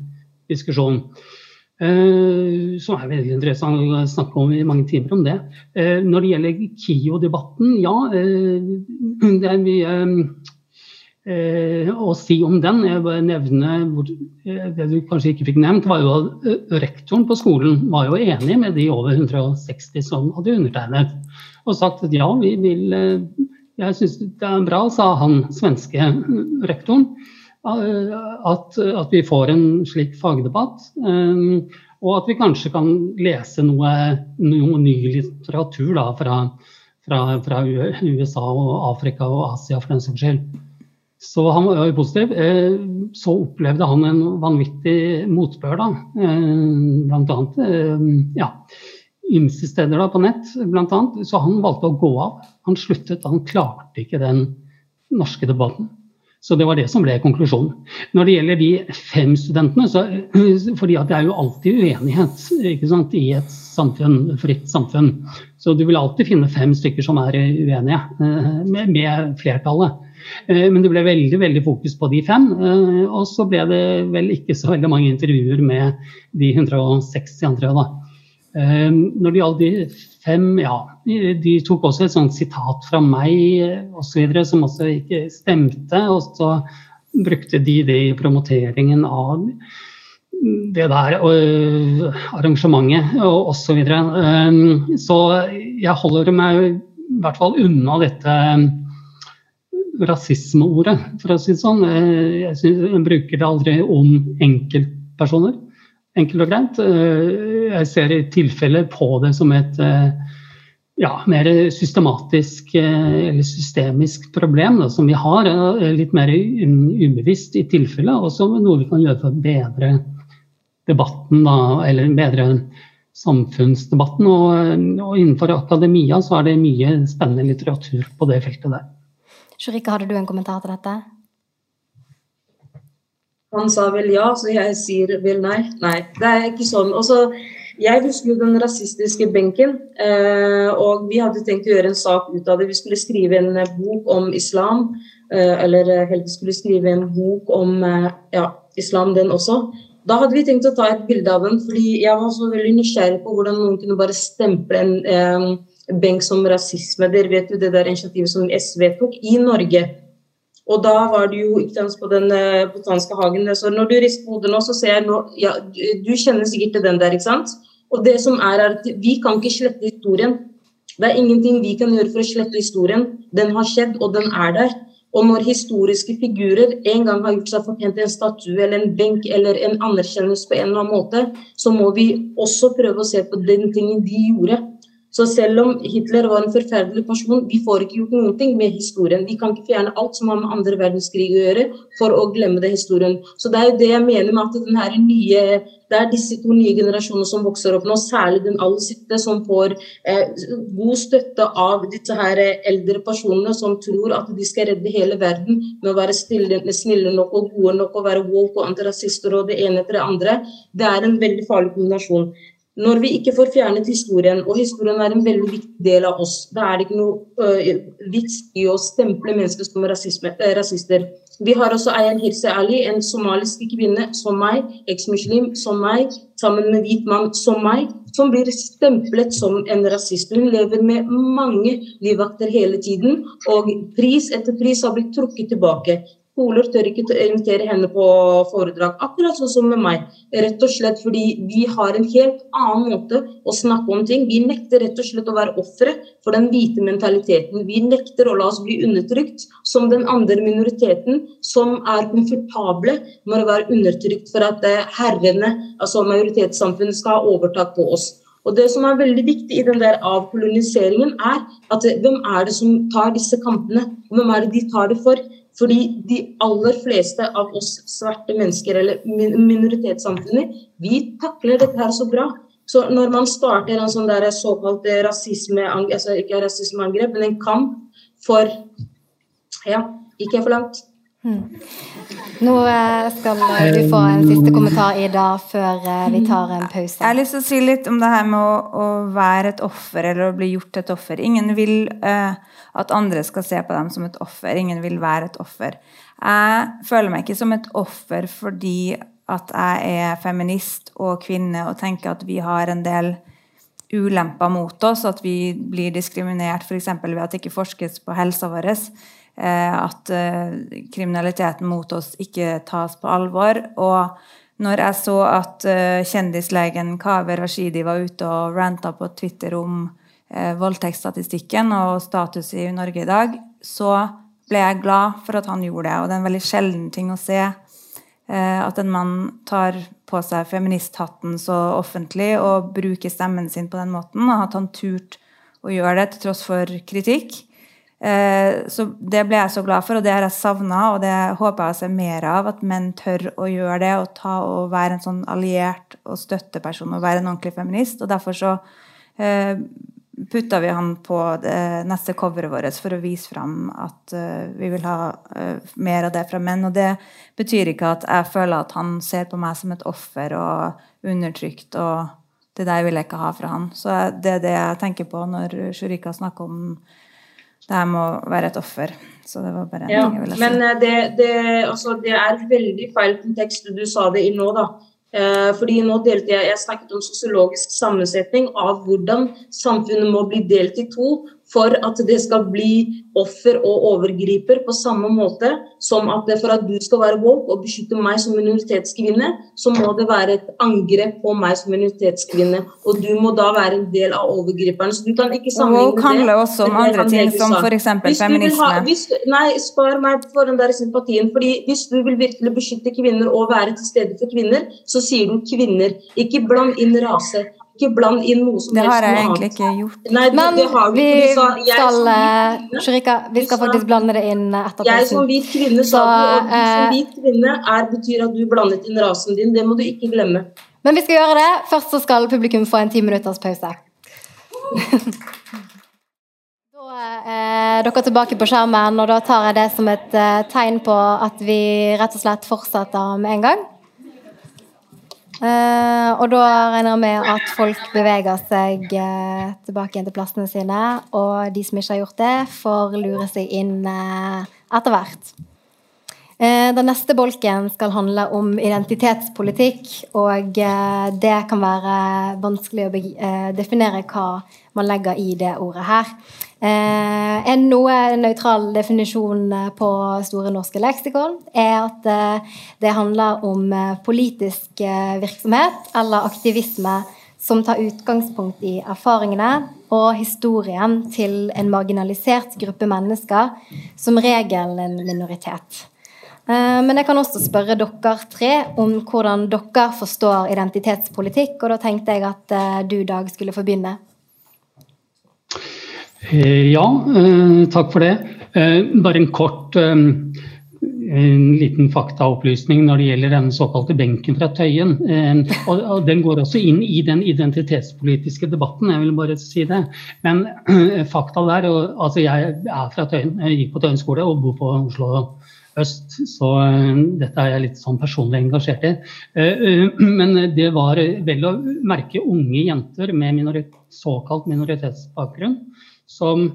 diskusjon. Uh, som er veldig interessant å snakke om i mange timer om det. Uh, når det gjelder KIO-debatten, ja. Uh, det er mye å si om den. Jeg bare nevne Det du kanskje ikke fikk nevnt, var jo at rektoren på skolen var jo enig med de over 160 som hadde undertegnet. Og sagt at ja, vi vil Jeg syns det er bra, sa han svenske rektoren at, at, vi får en slik fagdebatt. Um, og at vi kanskje kan lese noe, noe ny litteratur da, fra, fra, fra, USA og Afrika og Asia for den saks skyld. Så han var jo positiv. Eh, så opplevde han en vanvittig motbør, da. Eh, blant annet eh, ja, ymse steder da, på nett, blant annet. Så han valgte å gå av. Han sluttet. Han klarte ikke den norske debatten. Så det var det som ble konklusjonen. Når det gjelder de fem studentene, så, *clears throat* fordi det er jo alltid uenighet sant, i et samfunn, fritt samfunn. Så du vil alltid finne fem stykker som er uenige eh, med, med flertallet. Men det ble veldig veldig fokus på de fem. Og så ble det vel ikke så veldig mange intervjuer med de 160 andre. da. Når det gjaldt de fem, ja, de tok også et sånt sitat fra meg osv. som også ikke stemte. Og så brukte de det i promoteringen av det der og arrangementet og osv. Så, videre. så jeg holder meg i hvert fall unna dette rasismeordet, for å si det sånn. Jeg, synes, jeg bruker det aldri om enkeltpersoner. Enkelt og greit. Jeg ser i tilfelle på det som et ja, mer systematisk eller systemisk problem da, som vi har. Litt mer ubevisst i tilfelle, og som noe vi kan gjøre for å bedre debatten, da, eller bedre samfunnsdebatten. Og, og, innenfor akademia så er det mye spennende litteratur på det feltet der. Shurika, hadde du en kommentar til dette? Han sa vel ja, så jeg sier vel nei. Nei, det er ikke sånn. Også, jeg husker jo den rasistiske benken, eh, og vi hadde tenkt å gjøre en sak ut av det. Vi skulle skrive en bok om islam, eh, eller helst skulle skrive en bok om eh, ja, islam, den også. Da hadde vi tenkt å ta et bilde av den, fordi jeg var så veldig nysgjerrig på hvordan noen kunne bare stemple en eh, benk som rasisme. Dere vet jo det der initiativet som SV tok i Norge. Og da var det jo ikke sant, på den botaniske hagen. Så når du rister på hodet nå, så ser jeg nå ja, Du kjenner sikkert til den der, ikke sant? Og det som er, er at vi kan ikke slette historien. Det er ingenting vi kan gjøre for å slette historien. Den har skjedd, og den er der. Og når historiske figurer en gang har gjort seg fortjent til en statue eller en benk eller en anerkjennelse på en eller annen måte, så må vi også prøve å se på den tingen de gjorde. Så selv om Hitler var en forferdelig person, vi får ikke gjort noen ting med historien. Vi kan ikke fjerne alt som har med andre verdenskrig å gjøre, for å glemme det historien. Så det er jo det jeg mener med at den her nye, det er disse to nye generasjonene som vokser opp nå, særlig den aller siste, som får eh, god støtte av disse her eldre personene som tror at de skal redde hele verden med å være stille, snille nok og gode nok og være woke og antirasister og det ene etter det andre. Det er en veldig farlig kombinasjon. Når vi ikke får fjernet historien, og historien er en veldig viktig del av oss, da er det ikke noe uh, vits i å stemple mennesker som rasisme, uh, rasister. Vi har også Ayan Hirse Ali, en somalisk kvinne som meg, eksmuslim som meg, sammen med hvit mann som meg, som blir stemplet som en rasist. Hun lever med mange livvakter hele tiden, og pris etter pris har blitt trukket tilbake. Skoler tør ikke invitere henne på foredrag, akkurat sånn som med meg. Rett og slett fordi vi har en helt annen måte å snakke om ting. Vi nekter rett og slett å være ofre for den hvite mentaliteten. Vi nekter å la oss bli undertrykt som den andre minoriteten, som er komfortable med å være undertrykt for at eh, herrene, altså majoritetssamfunnet, skal ha overtak på oss. Og Det som er veldig viktig i den der avkoloniseringen, er at eh, hvem er det som tar disse kampene? Hvem er det de tar det for? Fordi de aller fleste av oss svarte mennesker, eller minoritetssamfunnet, vi takler dette her så bra. Så når man starter en sånn der såkalt rasisme, altså ikke rasismeangrep, men en kamp for Ja, ikke for langt. Hmm. Nå eh, skal du få en siste kommentar, Ida, før eh, vi tar en pause. Jeg har lyst til å si litt om det her med å, å være et offer, eller å bli gjort til et offer. Ingen vil uh, at andre skal se på dem som et offer. Ingen vil være et offer. Jeg føler meg ikke som et offer fordi at jeg er feminist og kvinne og tenker at vi har en del ulemper mot oss, at vi blir diskriminert f.eks. ved at det ikke forskes på helsa vår. Eh, at eh, kriminaliteten mot oss ikke tas på alvor. Og når jeg så at eh, kjendislegen Kaveh Rashidi var ute og ranta på Twitter om voldtektsstatistikken og status i Norge i dag, så ble jeg glad for at han gjorde det. Og det er en veldig sjelden ting å se at en mann tar på seg feministhatten så offentlig og bruker stemmen sin på den måten, og at han turt å gjøre det til tross for kritikk. Eh, så Det ble jeg så glad for, og det har jeg savna, og det håper jeg å se mer av. At menn tør å gjøre det og, ta, og være en sånn alliert og støtteperson og være en ordentlig feminist. og Derfor så eh, putta vi han på det neste coveret vårt for å vise fram at uh, vi vil ha mer av det fra menn. Og det betyr ikke at jeg føler at han ser på meg som et offer og undertrykt. og det der vil jeg ikke ha fra han. Så det er det jeg tenker på når Shurika snakker om det her må være et offer. Så det var bare en Ja, ting jeg ville si. men eh, det, det, altså, det er veldig feil kontekst du sa det i nå, da. Eh, fordi nå delte jeg, jeg snakket om sosiologisk sammensetning av hvordan samfunnet må bli delt i to for at det skal bli offer og overgriper på samme måte som at det for at du skal være woke og beskytte meg som minoritetskvinne, så må det være et angrep på meg som minoritetskvinne. Og du må da være en del av overgriperen. Så du kan ikke sammenligne Woke handler også om andre ting, som f.eks. Feminisme. ha- hvis, nei, spar meg for den der sympatien. fordi Hvis du vil virkelig beskytte kvinner og være til stede for kvinner, så sier du kvinner. Ikke bland inn rase. Ikke bland inn noe som Det har jeg egentlig ikke gjort. Nei, det, Men det har vi ikke. Du sa, skal som eh, kvinne- Shurika, vi skal faktisk blande det inn etterpå. jeg som hvit kvinne sa det, og du som eh, hvit kvinne er, betyr at du blandet inn rasen din. Det må du ikke glemme. Men vi skal gjøre det. Først så skal publikum få en ti minutters pause. *laughs* Da er dere tilbake på skjermen, og da tar jeg det som et eh, tegn på at vi rett og slett fortsetter med en gang. Eh, og da regner jeg med at folk beveger seg eh, tilbake igjen til plassene sine, og de som ikke har gjort det, får lure seg inn eh, etter hvert. Eh, Den neste bolken skal handle om identitetspolitikk, og eh, det kan være vanskelig å eh, definere hva man legger i det ordet her. Eh, En noe nøytral definisjon eh, på Store norske leksikon er at eh, det handler om politisk virksomhet eller aktivisme som tar utgangspunkt i erfaringene og historien til en marginalisert gruppe mennesker, som regel en minoritet. Men jeg kan også spørre dere tre om hvordan dere forstår identitetspolitikk. Og da tenkte jeg at du, Dag, skulle få begynne. Eh, Ja, eh, takk for det. Eh, Bare en kort en liten faktaopplysning når det gjelder den såkalte benken fra Tøyen. Og den går også inn i den identitetspolitiske debatten, jeg vil bare si det. Men fakta der altså Jeg er fra Tøyen, jeg gikk på Tøyen skole og bor på Oslo øst, så dette er jeg litt sånn personlig engasjert i. Men det var vel å merke unge jenter med minoritet, såkalt minoritetsbakgrunn som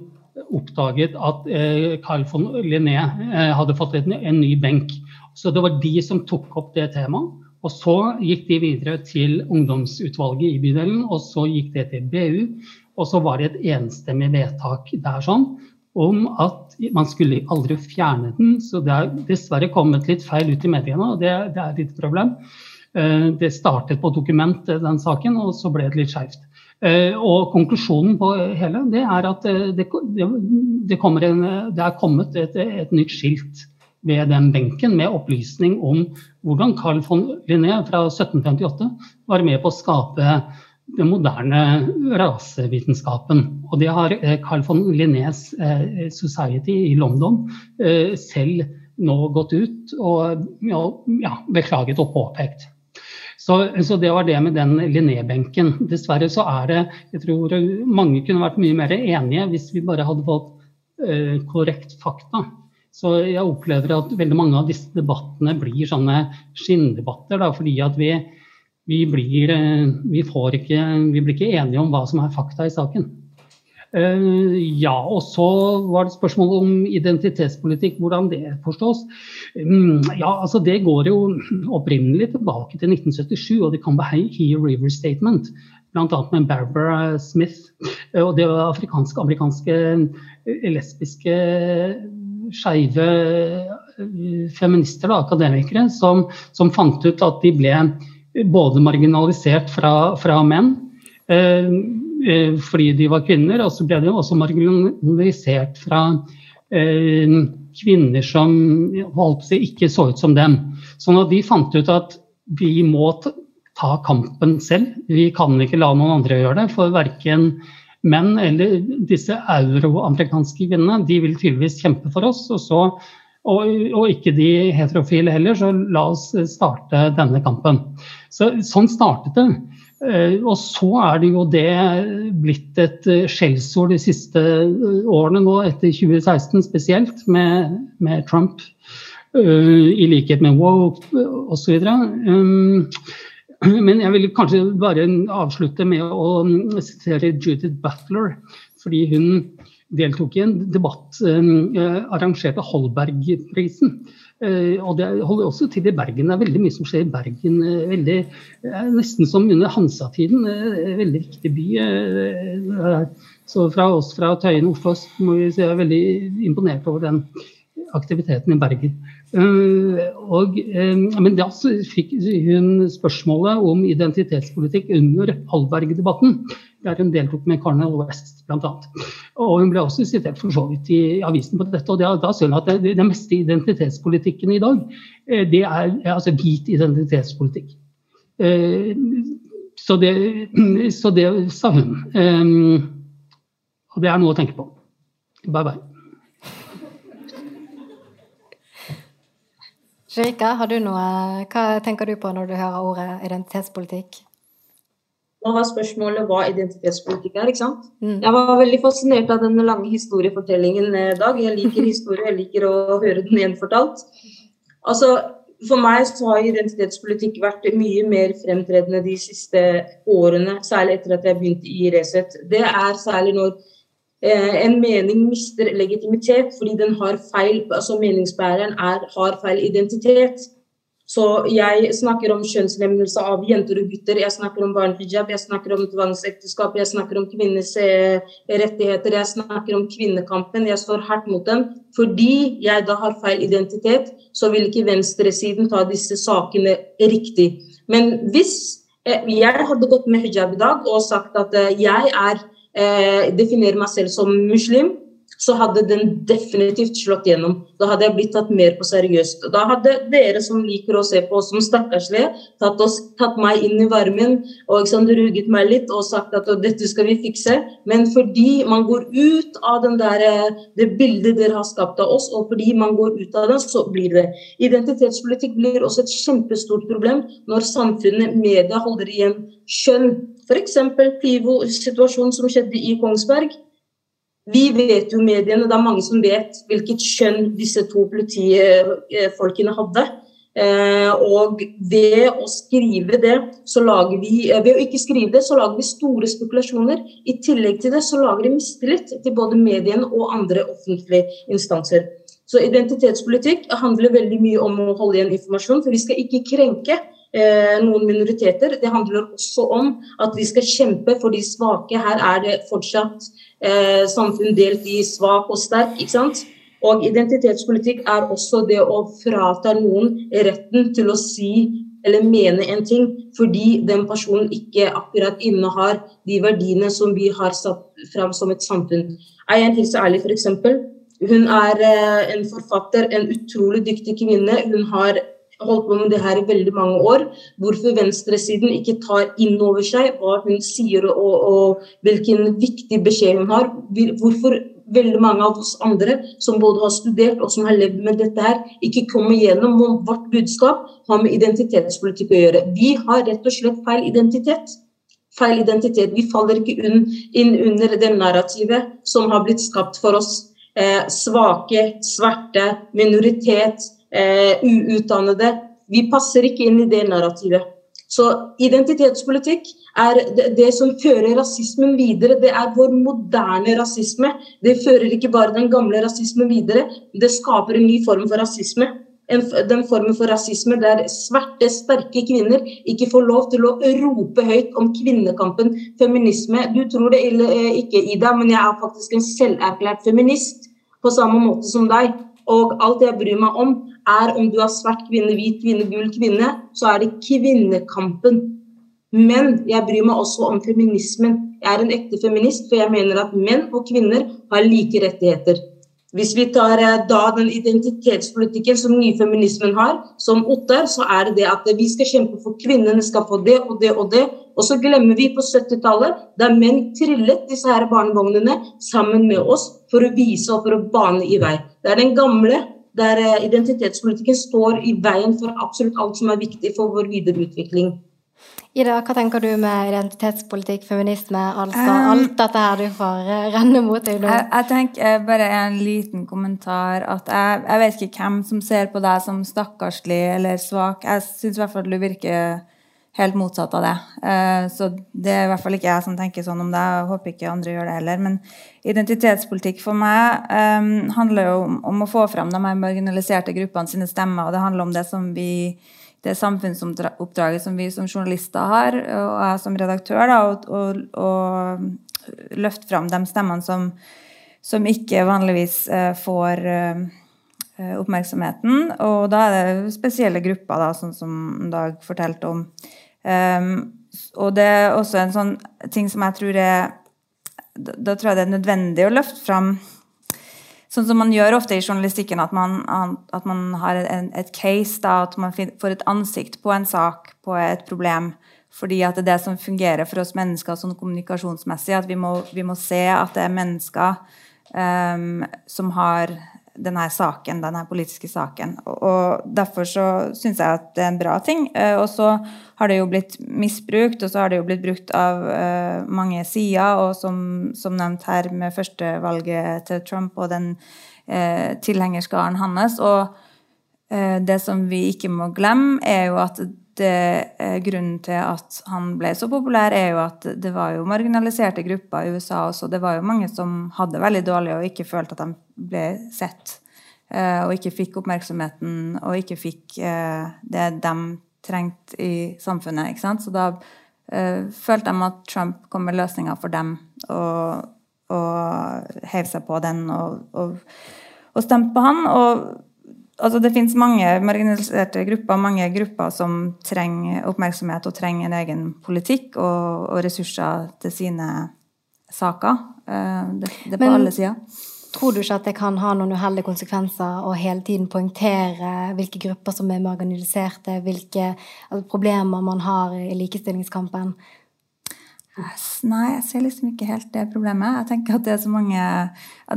oppdaget at eh, Carl von Linné eh, hadde fått en, ny benk. Så det var de som tok opp det temaet. Og så gikk de videre til ungdomsutvalget i bydelen, og så gikk det til BU. Og så var det et enstemmig vedtak der sånn om at man skulle aldri fjerne den. Så det er dessverre kommet litt feil ut i mediene, og det, det er litt problem. Eh, Det startet på dokument, den saken, og så ble det litt skjevt. Eh, Og konklusjonen på hele det er at eh, det, det, en, det er kommet et, et nytt skilt ved den benken med opplysning om hvordan Carl von Linné fra 1758 var med på å skape den moderne rasevitenskapen. Og det har eh, Carl von Linnés Society i London selv nå gått ut og ja, beklaget og påpekt. Så, så, det var det med den Linné-benken. Dessverre så er det Jeg tror mange kunne vært mye mer enige hvis vi bare hadde fått uh, korrekt fakta. Så jeg opplever at veldig mange av disse debattene blir sånne skinndebatter. Da, fordi at vi, vi, blir, eh, vi, ikke, vi blir ikke enige om hva som er fakta i saken. Uh, ja, og så var det spørsmål om identitetspolitikk, hvordan det forstås. Um, ja, altså Det går jo opprinnelig tilbake til 1977 og det kan være Here River Statement. Bl.a. med Barbara Smith. Uh, og det var afrikanske, amerikanske, uh, lesbiske, skeive feminister, da, akademikere, som, som, fant ut at de ble både marginalisert fra, fra menn fordi de var kvinner, og så ble de også marginalisert fra eh, kvinner som seg, ikke så ut som dem. Sånn at de fant ut at vi må ta kampen selv. Vi kan ikke la noen andre gjøre det. For verken menn eller disse euroamerikanske kvinnene de vil tydeligvis kjempe for oss. Og, så, og, og ikke de heterofile heller, så la oss starte denne kampen. Så, sånn startet det. Uh, og så er det jo det blitt et uh, skjellsord de siste uh, årene nå, etter 2016 spesielt, med, med Trump. I likhet med woke osv. Men jeg vil kanskje bare avslutte med å sitere Judith Butler. Fordi hun, deltok i en debatt arrangert av Holbergprisen. Og det holder også til i Bergen. Det er veldig mye som skjer i Bergen. Veldig, nesten som under Hansa-tiden. Veldig viktig by. Så fra oss fra Tøyen Oslo øst må vi si er veldig imponert over den aktiviteten i Bergen. Og, men da fikk hun spørsmålet om identitetspolitikk under Hallberg-debatten, der hun deltok med Carnel West bl.a. Og hun ble også sitert for så vidt i avisen på dette. og Da, da ser hun at det, det meste identitetspolitikken i dag, det er altså hvit identitetspolitikk. Så det, *clears throat* så det sa hun. Og det er noe å tenke på. Bye bye. Shrika, har du noe, hva tenker du på når du hører ordet identitetspolitikk? Nå var spørsmålet hva identitetspolitikk er. ikke sant? Mm. Jeg var veldig fascinert av den lange historiefortellingen i dag. Jeg liker *laughs* historie, jeg liker å høre den gjenfortalt. Altså, For meg så har identitetspolitikk vært mye mer fremtredende de siste årene, særlig etter at jeg begynte i Resett. Det er særlig når Eh, en mening mister legitimitet fordi den har feil, altså meningsbæreren er, har feil identitet. Så jeg snakker om kjønnslemmelse av jenter og gutter, jeg snakker om barnehijab, jeg snakker om tvangsekteskap, jeg snakker om kvinners eh, rettigheter, jeg snakker om kvinnekampen. Jeg står hardt mot dem. Fordi jeg da har feil identitet, så vil ikke venstresiden ta disse sakene riktig. Men hvis eh, jeg hadde gått med hijab i dag og sagt at jeg er eh, definerer meg selv som muslim, så hadde den definitivt slått gjennom. Da hadde jeg blitt tatt mer på seriøst. Da hadde dere som liker å se på oss som stakkarslige, tatt, tatt, meg inn i varmen og sant, ruget meg litt og sagt at dette skal vi fikse. Men fordi man går ut av der, det bildet dere har skapt av oss, og fordi man går ut av det, så blir det. Identitetspolitikk blir også et kjempestort problem når samfunnet, media, holder igjen kjønn F.eks. Pivo-situasjonen som skjedde i Kongsberg. Vi vet jo mediene, det er mange som vet hvilket kjønn disse to politifolkene hadde. Eh, og ved å skrive det, så lager vi eh, Ved å ikke skrive det, så lager vi store spekulasjoner. I tillegg til det så lager de mistillit til både mediene og andre offentlige instanser. Så identitetspolitikk handler veldig mye om å holde igjen informasjon, for vi skal ikke krenke eh, noen minoriteter. Det handler også om at vi skal kjempe for de svake. Her er det fortsatt eh, samfunn delt i svak og sterk. ikke sant? Og identitetspolitikk er også det å frata noen retten til å si eller mene en ting fordi den personen ikke akkurat innehar de verdiene som vi har satt fram som et samfunn. Ayan Hilse Ærlig, f.eks. Hun er eh, en forfatter, en utrolig dyktig kvinne. Hun har holdt på med det her i veldig mange år. Hvorfor venstresiden ikke tar inn over seg hva hun sier og, og hvilken viktig beskjed hun har. Hvorfor veldig mange av oss andre som både har studert og som har levd med dette her, ikke kommer gjennom om vårt budskap har med identitetspolitikk å gjøre. Vi har rett og slett feil identitet. Feil identitet. Vi faller ikke inn under det narrativet som har blitt skapt for oss. Eh, svake, svarte, minoritet, eh, uutdannede. Vi passer ikke inn i det narrativet. Så identitetspolitikk er det, det, som fører rasismen videre. Det er vår moderne rasisme. Det fører ikke bare den gamle rasismen videre, det skaper en ny form for rasisme. En, den formen for rasisme der sverte, sterke kvinner ikke får lov til å rope høyt om kvinnekampen, feminisme. Du tror det eh, ikke, Ida, men jeg er faktisk en selverklært feminist på samme måte som deg. Og alt jeg bryr meg om, er om du er svart kvinne, hvit kvinne, gul kvinne, så er det kvinnekampen. Men jeg bryr meg også om feminismen. Jeg er en ekte feminist, for jeg mener at menn og kvinner har like rettigheter. Hvis vi tar eh, da den identitetspolitikken som nyfeminismen har, som Ottar, så er det det at vi skal kjempe for kvinnene skal få det og det og det. Og så glemmer vi på 70-tallet, da menn trillet disse her barnevognene sammen med oss for å vise og for å bane i vei. Det er den gamle der eh, identitetspolitikken står i veien for absolutt alt som er viktig for vår videre utvikling. Ida, hva tenker du med identitetspolitikk, feminisme, altså um, alt dette her du får eh, renne mot deg nå? Jeg, jeg tenker eh, bare en liten kommentar at jeg, jeg, vet ikke hvem som ser på deg som stakkarslig eller svak. Jeg syns i hvert fall du virker helt motsatt av det. Eh, så det er i hvert fall ikke jeg som tenker sånn om det. Jeg håper ikke andre gjør det heller. Men identitetspolitikk for meg um, handler jo om, å få fram de her marginaliserte gruppene sine stemmer. Og det handler om det som vi det samfunnsoppdraget som vi som journalister har, og jeg som redaktør, da, å løfte fram de stemmene som, som ikke vanligvis uh, får oppmerksomheten. Og da er det spesielle grupper, da, sånn som Dag fortalte om. Um, og det er også en sånn ting som jeg tror er Da tror jeg det er nødvendig å løfte fram Sånn som man gjør ofte i journalistikken, at man, at man har en, et case, da, at man får et ansikt på en sak, på et problem. Fordi at det er det som fungerer for oss mennesker sånn kommunikasjonsmessig. At vi må, vi må se at det er mennesker um, som har denne saken, denne politiske saken. Og Derfor så syns jeg at det er en bra ting. Eh, og så har det jo blitt misbrukt, og så har det jo blitt brukt av uh, mange sider. Og som, som, nevnt her med førstevalget til Trump og den eh, tilhengerskaren hans. Og eh, det som vi ikke må glemme, er jo at det, grunnen til at han ble så populær, er jo at det var jo marginaliserte grupper i USA også. Det var jo mange som hadde veldig dårlig og ikke følte at de ble sett. Og ikke fikk oppmerksomheten og ikke fikk det de trengte i samfunnet. ikke sant? Så da følte de at Trump kom med løsninger for dem, og, og heiv seg på den og, og, og stemte på han. og altså Det finnes mange marginaliserte grupper, mange grupper som trenger oppmerksomhet og trenger en egen politikk og, og ressurser til sine saker. Uh, det, det, er på Men, alle sider. Tror du ikke at det kan ha noen uheldige konsekvenser å hele tiden poengtere hvilke grupper som er marginaliserte, hvilke altså, problemer man har i likestillingskampen? Nei, jeg ser liksom ikke helt det problemet. Jeg tenker at Det er så mange,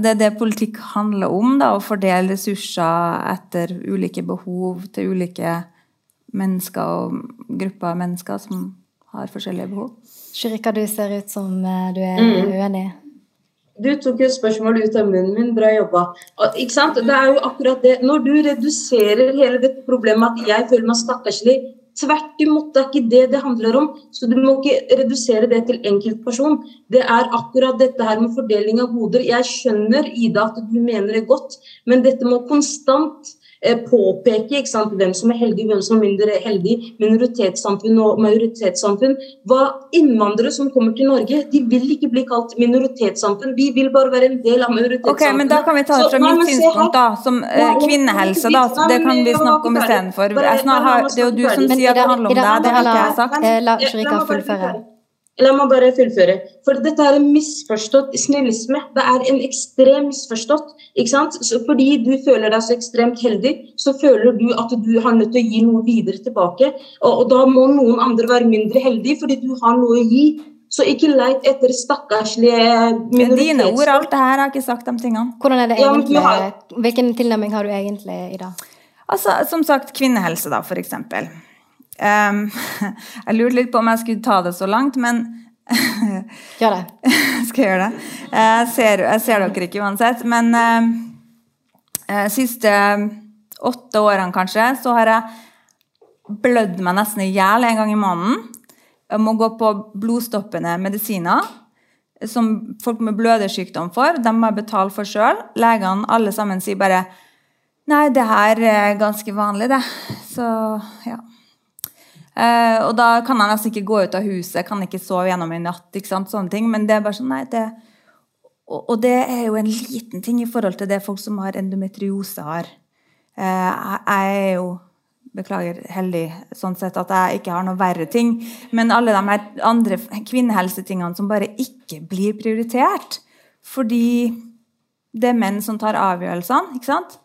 det er det politikk handler om. da, Å fordele ressurser etter ulike behov til ulike mennesker og grupper av mennesker som har forskjellige behov. Shirika, du ser ut som eh, du er mm. uenig. Du tok jo spørsmålet ut av munnen min. Bra jobba. Ikke sant? Det er jo akkurat det. Når du reduserer hele dette problemet at jeg føler meg stakkarslig Tvert imot, det er ikke det det handler om. Så du må ikke redusere det til enkeltperson. Det er akkurat dette her med fordeling av goder. Jeg skjønner, Ida, at du mener det godt, men dette må konstant påpeke ikke sant, hvem som er heldig, hvem som er mindre heldig, minoritetssamfunn og majoritetssamfunn. Hva Innvandrere som kommer til Norge, de vil ikke bli kalt minoritetssamfunn. Vi vil bare være en del av majoritetssamfunnet. Ok, men Da kan vi ta det fra mitt synspunkt, da, som uh, kvinnehelse. da, Det kan vi snakke om istedenfor. Det er jo du som sier at det handler om deg, det har ikke jeg sagt. La Shrika fullføre. La meg bare fullføre. For dette er en misforstått snillisme. Det er en ekstrem misforstått. ikke sant? Så fordi du føler deg så ekstremt heldig, så føler du at du har nødt til å gi noe videre tilbake. Og, og da må noen andre være mindre heldige fordi du har noe å gi. Så ikke leit etter stakkarslige minoritetsfolk. Dine ord, alt det her, har ikke sagt de tingene. Hvordan er det egentlig? Ja, Hvilken tilnærming har du egentlig i dag? Altså, Som sagt, kvinnehelse, da, for eksempel. Um, *laughs* jeg lurte litt på om jeg skulle ta det så langt, men *laughs* Gjør det. *laughs* skal jeg gjøre det? Jeg ser, jeg ser dere ikke uansett. Men uh, siste åtte årene kanskje, så har jeg blødd meg nesten i hjel en gang i måneden. Jeg må gå på blodstoppende medisiner som folk med blødersykdom får. De må jeg betale for sjøl. Legene alle sammen sier bare Nei, det her er ganske vanlig, det. Så ja. Uh, og da kan jeg nesten ikke gå ut av huset, kan ikke sove gjennom en natt. ikke sant, sånne ting, Men det er bare sånn, nei, det, og, og, det er jo en liten ting i forhold til det folk som har endometriose, har. Jeg, jeg er jo beklager, heldig sånn sett at jeg ikke har noe verre ting. Men alle de her andre kvinnehelsetingene som bare ikke blir prioritert. Fordi det er menn som tar avgjørelsene. ikke sant?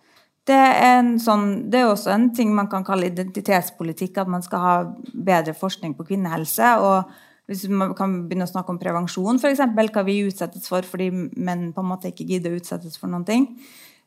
Det er, sånn, det er, også en ting man kan kalle identitetspolitikk, at man skal ha bedre forskning på kvinnehelse. og hvis man kan begynne å snakke om prevensjon, f.eks., hva vi utsettes for fordi menn på en måte ikke gidder å utsettes for noen ting.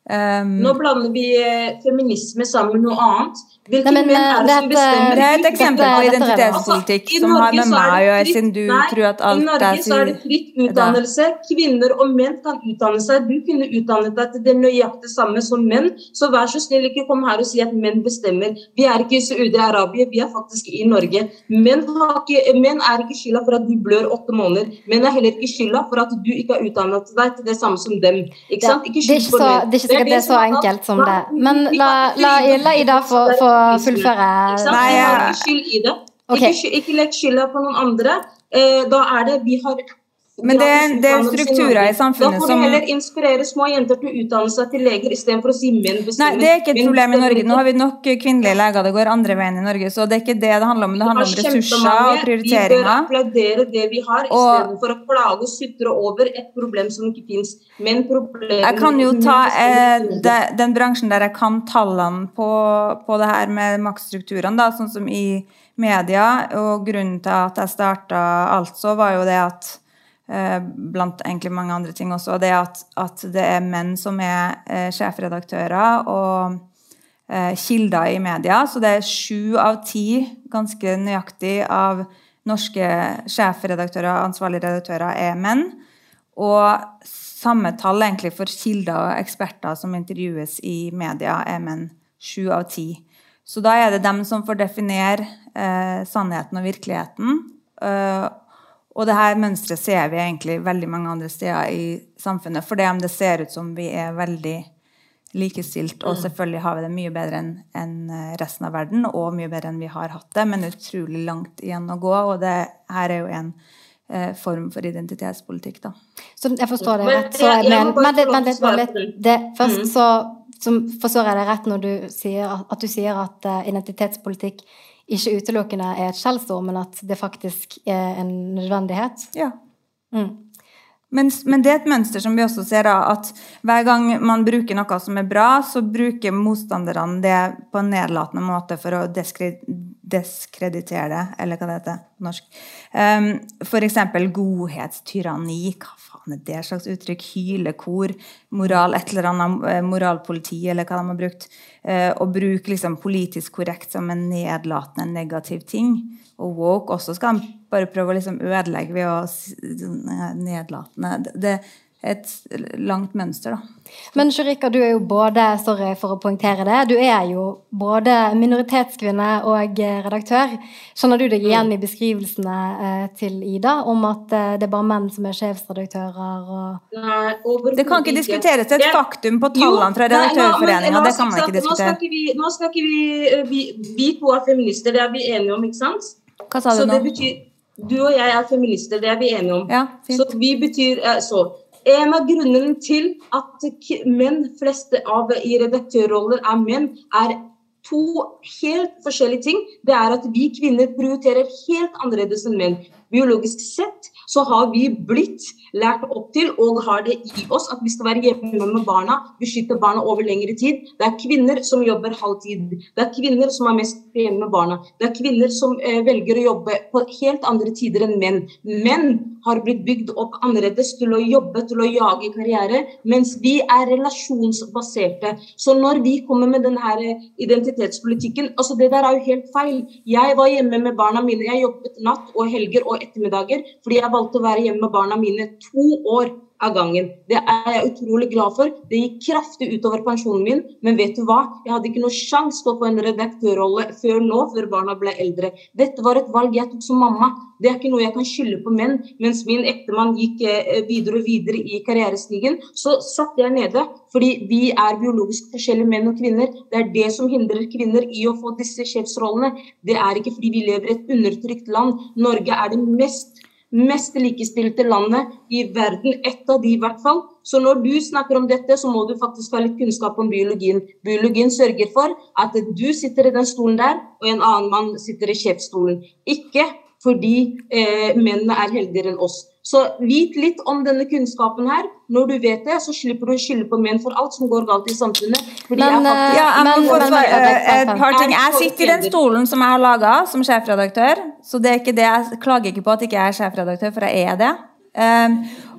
Um, Nå blander vi eh, feminisme sammen med noe annet. Hvilke Nei, men, menn er det som bestemmer? det er et eksempel Dette- på dette er det. identitetspolitikk Altså, som har med er meg å det gjøre, siden du Nei, tror at I Norge er så er det fritt utdannelse. Kvinner og menn kan utdanne seg. Du kunne utdannet deg til det nøyaktig samme som menn. Så vær så snill, ikke kom her og si at menn bestemmer. Vi er ikke i Saudi-Arabia, vi er faktisk i Norge. Menn, har ikke, menn er ikke skylda for at du blør åtte måneder. Menn er heller ikke skylda for at du ikke har utdannet deg til det samme som dem. Ikke sant? det er skyld ikke på så- menn. Er sikkert det er så enkelt som det. Men la- la- la Ida få- få fullføre. Nei, ja. ikke skyld i det. Ikke, legg skylda på noen andre. Eh, da er det vi har Men det det er strukturer i samfunnet som Da får vi heller inspirere små jenter til å utdanne seg til leger istedenfor å si menn bestemmer. Nei, det er ikke et problem i Norge. Nå har vi nok kvinnelige leger. Det går andre veien i Norge. Så det er ikke det det handler om. Det handler om ressurser og prioriteringer. Vi bør applaudere det vi har, istedenfor å plage og sutre over et problem som ikke fins. Men problemet Jeg kan jo ta eh, de, den bransjen der jeg kan tallene på, på det her med maktstrukturene, da, sånn som i media. Og grunnen til at jeg starta altså, var jo det at Blant egentlig mange andre ting også, det at, at det er menn som er eh, sjefredaktører og eh, kilder i media. Så det er sju av ti, ganske nøyaktig, av norske sjefredaktører og ansvarlige redaktører er menn. Og samme tall egentlig for kilder og eksperter som intervjues i media, er menn. Sju av ti. Så da er det dem som får definere eh, sannheten og virkeligheten. Eh, og det her mønsteret ser vi egentlig veldig mange andre steder i samfunnet. For det om det ser ut som vi er veldig likestilt, og selvfølgelig har vi det mye bedre enn eh, resten av verden, og mye bedre enn vi har hatt det, men utrolig langt igjen å gå. Og det her er jo en eh, form for identitetspolitikk, da. Så jeg forstår det rett. Så men, men, det, først så, så forstår jeg det rett når du sier at, at du sier at eh, identitetspolitikk ikke utelukkende er et skjellsord, men at det faktisk er en nødvendighet. Ja. Mm. Men, men det er et mønster som vi også ser, da, at hver gang man bruker noe som er bra, så bruker motstanderne det på en nedlatende måte for å diskreditere det, eller hva det heter på norsk. Um, for eksempel godhetstyranni. Hva det slags uttrykk? Hylekor, moral, et eller annet eh, moralpoliti, eller hva de har brukt. Eh, og bruke liksom politisk korrekt som en nedlatende, negativ ting. Og woke også skal han bare prøve å liksom ødelegge ved å nedlatende. Det et langt mønster, da. Men Shurika, du er jo både sorry for å poengtere det, du er jo både minoritetskvinne og eh, redaktør. Skjønner du deg igjen i beskrivelsene eh, til Ida om at eh, det er bare menn som er sjefsredaktører? og... Nei, Det kan ikke diskuteres. Det er et faktum på tallene fra Redaktørforeninga. Det kan man ikke diskutere. Nå skal ikke vi, nå skal ikke vi, vi Vi to er feminister, det er vi enige om, ikke sant? Hva sa Så du det nå? betyr Du og jeg er feminister, det er vi enige om. Ja, fint. Så vi betyr så. En av grunnene til at menn, fleste av i redaktørroller er menn, er to helt forskjellige ting. Det er at vi kvinner prioriterer helt annerledes enn menn. Biologisk sett så har vi blitt lært opp til og har det i oss at vi skal være hjemme med barna, beskytte barna over lengre tid. Det er kvinner som jobber halvtid. Det er kvinner som er mest hjemme med barna. Det er kvinner som eh, velger å jobbe på helt andre tider enn menn. Menn har blitt bygd opp annerledes til å jobbe, til å jage karriere, mens vi er relasjonsbaserte. Så når vi kommer med denne eh, identitetspolitikken, altså det der er jo helt feil. Jeg var hjemme med barna mine, jeg jobbet natt og helger og ettermiddager fordi jeg valgte å være hjemme med barna mine to år av gangen. Det er jeg utrolig glad for. Det gikk kraftig utover pensjonen min, men vet du hva? Jeg hadde ikke noe sjanse til å få en redaktørrolle før nå, før barna ble eldre. Dette var et valg jeg tok som mamma. Det er ikke noe jeg kan skylde på menn. Mens min ektemann gikk eh, videre og videre i karrierestigen, så satt jeg nede. Fordi vi er biologisk forskjellige menn og kvinner. Det er det som hindrer kvinner i å få disse sjefsrollene. Det er ikke fordi vi lever i et undertrykt land. Norge er det mest mest likestilte landet i verden. Ett av de, i hvert fall. Så når du snakker om dette, så må du faktisk ha litt kunnskap om biologien. Biologien sørger for at du sitter i den stolen der, og en annen mann sitter i sjefsstolen. Ikke fordi eh, mennene er heldigere enn oss. Så vit litt om denne kunnskapen her. Når du vet det, så slipper du å skylde på menn for alt som går galt i samfunnet. Fordi Men, jeg faktisk- eh, Ja, Men- men- men- eh, et par ting. Jeg sitter i den stolen som jeg har laga som sjefredaktør, så det er ikke det. Jeg klager ikke på at ikke jeg er sjefredaktør, for jeg er det.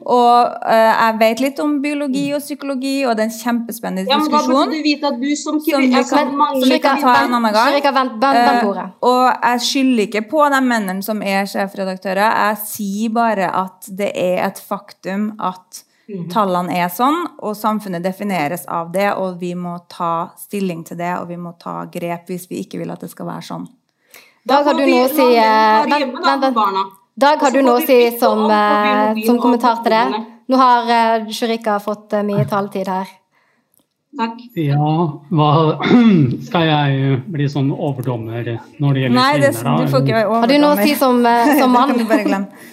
Og uh, jeg vet litt om biologi og psykologi, og det er en kjempespennende Ja, men da diskusjon. burde du vite at du som Som vi altså, kan- mange- som vi kan ta en annen gang. Vent, vent, vent på Eh, og jeg skylder ikke på de mennene som er sjefredaktører. Jeg sier bare at det er et faktum at Mhm. tallene er sånn, og samfunnet defineres av det, og vi må ta stilling til det, og vi må ta grep hvis vi ikke vil at det skal være sånn. Da har du noe å si eh, Vent, da, vent, vent. Dag, har du noe å si som, eh, som kommentar til det? Nå har uh, Shirika fått eh, mye taletid her. Takk. Ja, hva *clears throat* Skal jeg bli sånn overdommer når det gjelder Nei, det, kvinner, da? du får ikke være overdommer. Har du noe å si som, *laughs* som mann? Det kan du bare glemme.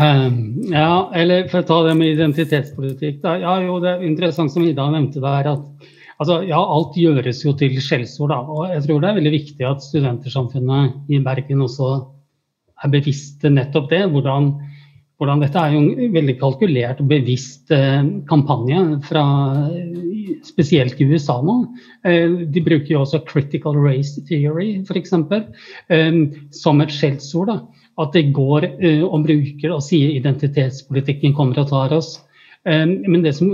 Um, Ja, eller for å ta det med identitetspolitikk. Da. Ja, jo, det er interessant som Ida nevnte der, at altså, ja, alt gjøres jo til skjellsord. da, Og jeg tror det er veldig viktig at studentersamfunnet i Bergen også er bevisste nettopp det. Hvordan, hvordan dette er jo en veldig kalkulert og bevisst eh, kampanje fra eh, spesielt i USA nå. Eh, de bruker jo også critical race theory, f.eks., eh, som et skjellsord. at det går uh, og bruker og sier identitetspolitikken kommer og tar oss. Men det som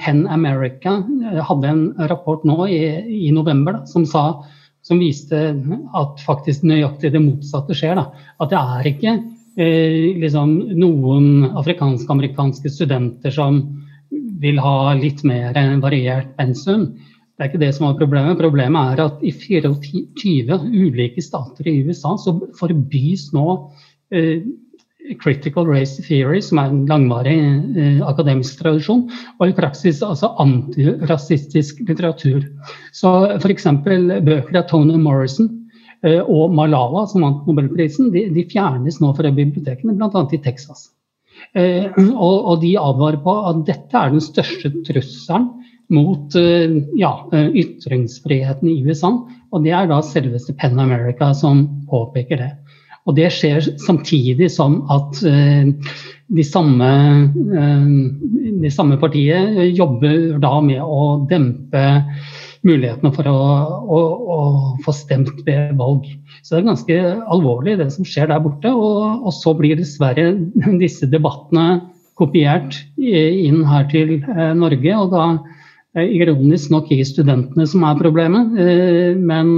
Penn America hadde en rapport nå i, i november da, som, sa, som viste at faktisk nøyaktig det motsatte skjer. Da. At det er ikke liksom noen afrikansk-amerikanske studenter som vil ha litt mer variert pensum. Det er ikke det som er problemet. Problemet er at i 24 ulike stater i USA så forbys nå eh, critical race theory, som er en langvarig eh, akademisk tradisjon, og i praksis altså antirasistisk litteratur. Så f.eks. bøker av Tony Morrison eh, og Malala, som vant Nobelprisen, de, de fjernes nå fra bibliotekene, bl.a. i Texas. Eh, og, og de advarer på at dette er den største trusselen mot ja, ytringsfriheten i USA. Og det er da selveste Penn America som påpeker det. Og det skjer samtidig som at de samme, de samme partiet jobber da med å dempe mulighetene for å, å, å, få stemt ved valg. Så det er ganske alvorlig det som skjer der borte. Og, og så blir dessverre disse debattene kopiert inn her til Norge. og da ironisk nok i studentene som er problemet, men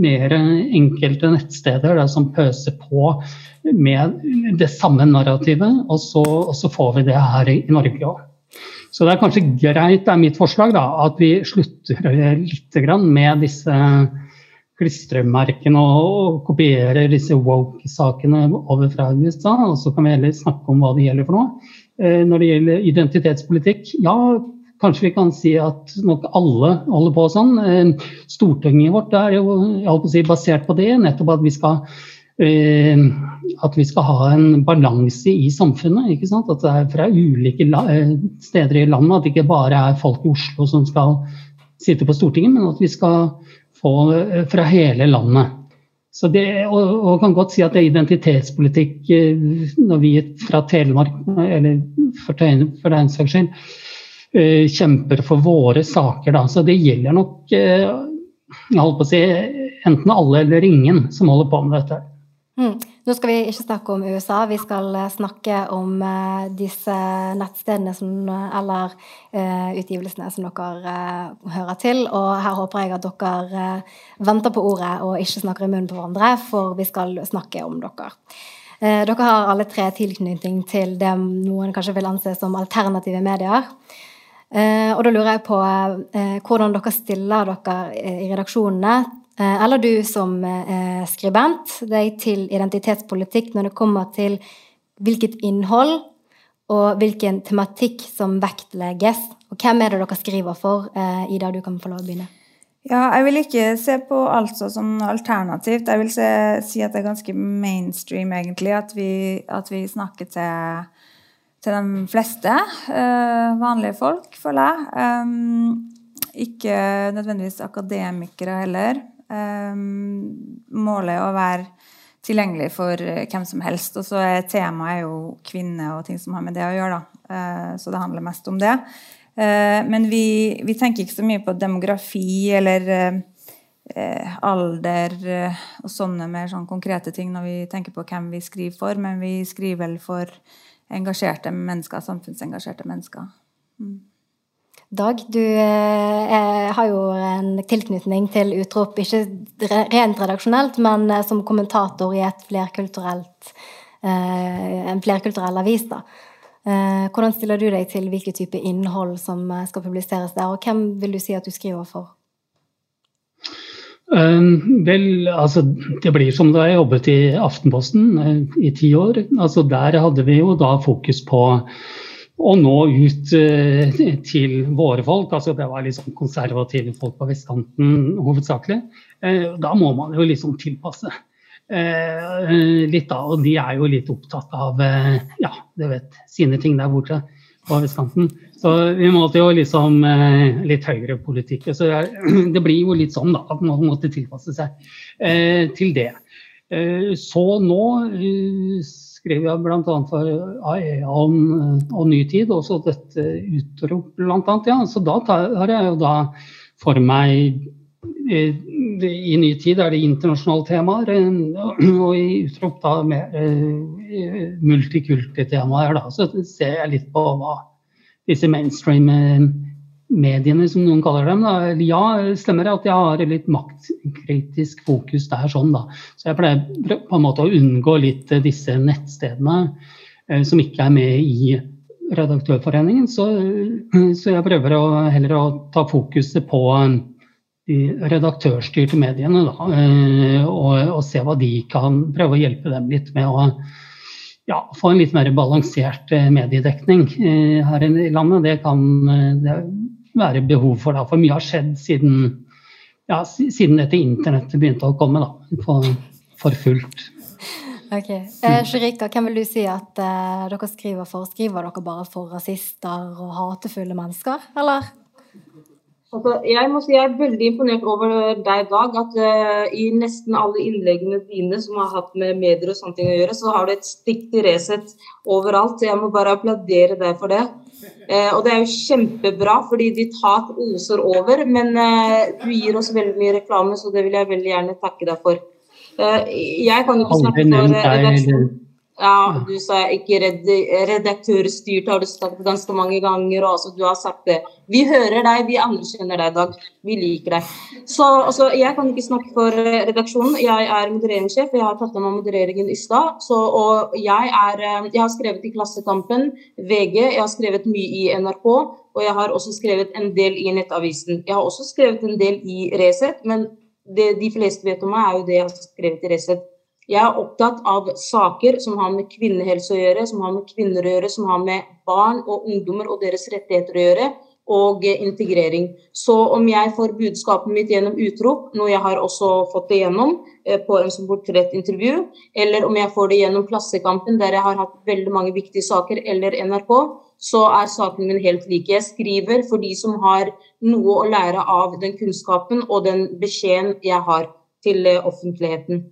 mer enkelte nettsteder der, som pøser på med det samme narrativet, og så, og så får vi det her i Norge òg. Så det er kanskje greit, det er mitt forslag, da, at vi slutter litt med disse klistremerkene og kopierer disse woke-sakene over fra USA. Og så kan vi heller snakke om hva det gjelder for noe. Når det gjelder identitetspolitikk, ja, Kanskje vi kan si at nok alle holder på sånn. Stortinget vårt er jo på si, basert på det, nettopp at vi skal at vi skal ha en balanse i samfunnet. ikke sant? At det er fra ulike steder i landet. At det ikke bare er folk i Oslo som skal sitte på Stortinget, men at vi skal få fra hele landet. Så det, og, og kan godt si at det er identitetspolitikk når vi fra Telemark, eller for, for den saks skyld, kjemper for våre saker. Da. Så det gjelder nok jeg holdt på å si, enten alle eller ingen som holder på med dette. Mm. Nå skal vi ikke snakke om USA, vi skal snakke om disse nettstedene som, eller uh, utgivelsene som dere uh, hører til. Og her håper jeg at dere venter på ordet og ikke snakker i munnen på hverandre, for vi skal snakke om dere. Dere har alle tre tilknytning til det noen kanskje vil anse som alternative medier. Og da lurer jeg på hvordan dere stiller dere i redaksjonene eller du som skribent deg til identitetspolitikk når det kommer til hvilket innhold og hvilken tematikk som vektlegges. Og hvem er det dere skriver for? Ida, du kan få lov å begynne. Ja, jeg vil ikke se på alt som alternativt. Jeg vil se, si at det er ganske mainstream, egentlig. At vi, at vi snakker til, til de fleste uh, vanlige folk, føler jeg. Um, ikke nødvendigvis akademikere heller. Um, målet er å være tilgjengelig for hvem som helst. Og så er temaet jo kvinner og ting som har med det å gjøre. Da. Så det handler mest om det. Men vi, vi, tenker ikke så mye på demografi eller eh, alder eh, og sånne mer sånn konkrete ting når vi tenker på hvem vi skriver for, men vi skriver vel for engasjerte mennesker, samfunnsengasjerte mennesker. Mm. Dag, du eh, har jo en tilknytning til Utrop, ikke rent redaksjonelt, men eh, som kommentator i flerkulturelt, eh, en flerkulturell avis. da. Eh, hvordan stiller du deg til hvilken type innhold som eh, skal publiseres der, og hvem vil du si at du skriver for? Um, vel, altså det blir som da jeg jobbet i Aftenposten uh, i ti år. Altså Der hadde vi jo da fokus på å nå ut uh, til våre folk. altså Det var liksom konservative folk på vestkanten hovedsakelig. Uh, da må man jo liksom tilpasse litt, da. Og de er jo litt opptatt av ja, du vet, sine ting der borte på vestkanten. Så vi måtte jo liksom eh, litt høyere politikk. Så *clears throat* det blir jo litt sånn da, at man måtte tilpasse seg eh, til det. Eh, så nå eh, skrev jeg bl.a. for AEA om, om ny tid, også dette utrop bl.a. Ja. Så da har jeg jo da for meg eh, i ny tid er det internasjonale temaer, eh, og i utrop da mer multikulti temaer. Så ser jeg litt på hva disse mainstream-mediene, som noen kaller dem. Da. Ja, stemmer det at jeg har litt maktkritisk fokus der, sånn da. Så jeg pleier på en måte å unngå litt disse nettstedene eh, som ikke er med i Redaktørforeningen. Så, så jeg prøver å, heller å ta fokuset på de redaktørstyrte mediene, da, eh, og, og, se hva de kan Prøve å hjelpe dem litt med å ja, få en litt mer balansert eh, mediedekning eh, her i landet. Det kan eh, det være behov for, da, for mye har skjedd siden, ja, siden dette internettet begynte å komme da, for, for fullt. Ok. Eh, Sherika, hvem vil du si at dere skriver for? Skriver dere bare for rasister og hatefulle mennesker, eller? Altså, jeg må si jeg er veldig imponert over deg, Dag. At uh, i nesten alle innleggene dine som har hatt med medier og sånne ting å gjøre, så har du et stikk til Resett overalt. Jeg må bare applaudere deg for det. Uh, og det er jo kjempebra, fordi ditt hat oser over. Men uh, du gir oss veldig mye reklame, så det vil jeg veldig gjerne takke deg for. jeg kan jo ikke snakke for redaksjonen. Ja, du sa ikke red, redaktørstyrt, har du sagt ganske mange ganger. og altså, Du har sagt det. Vi hører deg, vi anerkjenner deg, Dag. Vi liker deg. Så altså, Jeg kan ikke snakke for redaksjonen. Jeg er modereringssjef. Jeg har tatt med meg modereringen i stad. Og jeg, er, eh, jeg har skrevet i Klassekampen, VG, jeg har skrevet mye i NRK. Og jeg har også skrevet en del i Nettavisen. Jeg har også skrevet en del i Resett, men det de fleste vet om meg, er jo det jeg har skrevet i Resett. Jeg er opptatt av saker som har med kvinnehelse å gjøre, som har med kvinner å gjøre, som har med barn og ungdommer og deres rettigheter å gjøre, og integrering. Så om jeg får budskapet mitt gjennom utrop, noe jeg har også fått det gjennom eh, på en som portrettintervju, eller om jeg får det gjennom Klassekampen, der jeg har hatt veldig mange viktige saker, eller NRK, så er saken min helt lik. Jeg skriver for de som har noe å lære av den kunnskapen og den beskjeden jeg har til eh, offentligheten.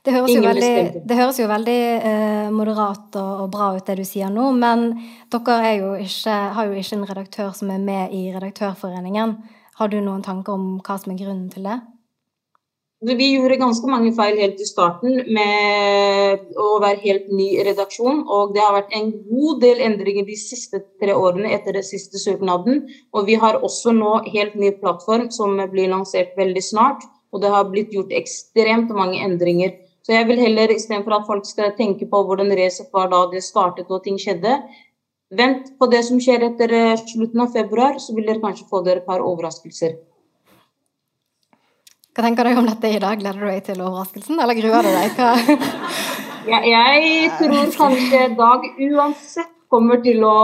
Det høres, jo veldig, det høres jo veldig, eh, moderat og, og, bra ut, det du sier nå. Men dere jo ikke, har jo ikke en redaktør som er med i Redaktørforeningen. Har du noen tanker om hva som er grunnen til det? Vi gjorde ganske mange feil helt i starten med å være helt ny redaksjon. Og det har vært en god del endringer de siste tre årene etter den siste søknaden. Og vi har også nå helt ny plattform som blir lansert veldig snart. Og det har blitt gjort ekstremt mange endringer så jeg vil heller, istedenfor at folk skal tenke på hvordan racet var da det startet og ting skjedde, vent på det som skjer etter eh, slutten av februar, så vil dere kanskje få dere et par overraskelser. Hva tenker du om dette i dag? Gleder du deg til overraskelsen, eller gruer du deg? *laughs* ja, jeg tror kanskje Dag uansett kommer til å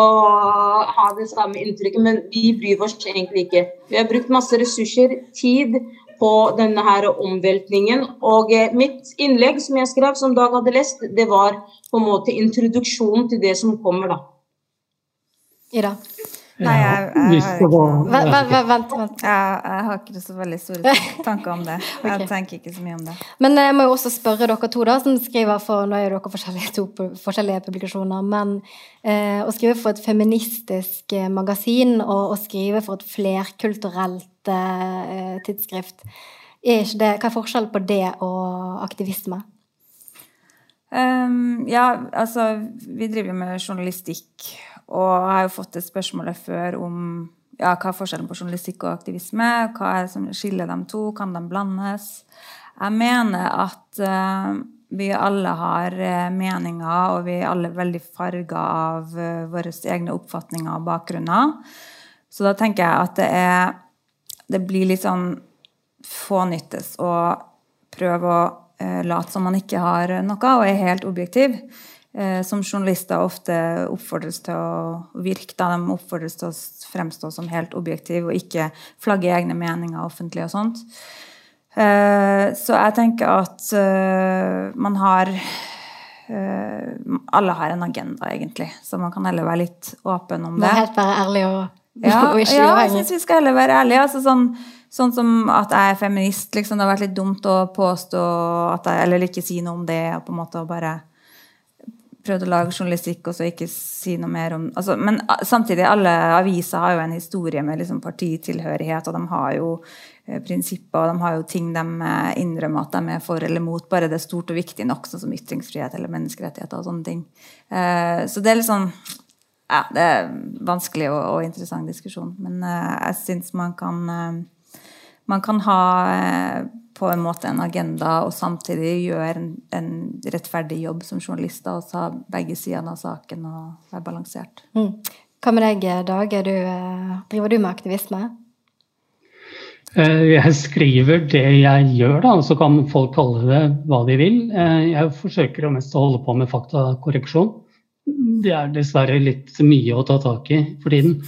ha det samme inntrykket, men vi bryr oss egentlig ikke. Vi har brukt masse ressurser, tid, på denne her omveltningen. Og eh, mitt innlegg som jeg skrev, som Dag hadde lest, det var på en måte introduksjon til det som kommer, da. Ida? Nei, jeg, jeg, jeg, vent, vent, vent. Jeg, har ikke så veldig store tanker om det. *laughs* Jeg tenker ikke så mye om det. Men jeg må jo også spørre dere to, da, som skriver for Nå er dere forskjellige, to forskjellige publikasjoner, men eh, å skrive for et feministisk eh, magasin og å skrive for et flerkulturelt tidsskrift er ikke det, hva er forskjellen på det og aktivisme? Um, ja, altså Vi driver jo med journalistikk, og har jo fått det spørsmålet før om ja, hva er forskjellen på journalistikk og aktivisme. Hva er det som skiller dem to? Kan de blandes? Jeg mener at uh, vi alle har uh, meninger, og vi er alle veldig farga av uh, våre egne oppfatninger og bakgrunner. Så da tenker jeg at det er Det blir litt sånn fånyttes å prøve å late som man ikke har noe, og er helt objektiv. Eh, som journalister ofte oppfordres til å virke. Da de oppfordres til å fremstå som helt objektiv og ikke flagge egne meninger offentlig og sånt. Eh, så jeg tenker at eh, man har Alle har en agenda, egentlig. Så man kan heller være litt åpen om det. Helt være ærlig og, ja, *laughs* Ja, jeg syns vi skal heller være ærlige. Altså sånn, sånn, som at jeg er feminist. Liksom. Det har vært litt dumt å påstå at jeg, Eller ikke si noe om det. og på en måte bare prøvd å lage journalistikk og så ikke si noe mer om altså, Men samtidig, alle aviser har jo en historie med liksom partitilhørighet, og de har jo eh, prinsipper, og de har jo ting de eh, innrømmer at de er for eller mot, bare det er stort og viktig nok, sånn som ytringsfrihet eller menneskerettigheter og sånne ting. Eh, så det er litt sånn ja, det er vanskelig og, og interessant diskusjon, men uh, jeg syns man kan uh, man kan ha uh, på en måte en agenda og samtidig gjøre en, en rettferdig jobb som journalister og ta begge sidene av saken og være balansert. Mm. Hva med deg, Dag? Du, driver du med aktivisme? Eh, jeg skriver det jeg gjør, da, så kan folk kalle det hva de vil. Jeg forsøker mest å holde på med faktakorreksjon. Det er dessverre litt mye å ta tak i for tiden.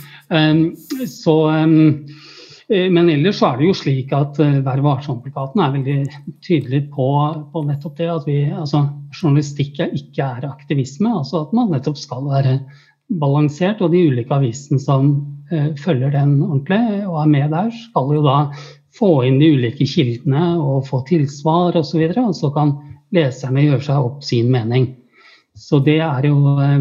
Så Eh, men ellers er det jo slik at uh, Vær varsom-plakaten er veldig tydelig på, på, nettopp det at vi, altså, journalistikk ikke er aktivisme. altså At man nettopp skal være balansert. Og de ulike avisene som uh, følger den ordentlig og er med der, skal jo da få inn de ulike kildene og få tilsvar osv. Og, så videre, og så kan leserne gjøre seg opp sin mening. Så det er jo uh,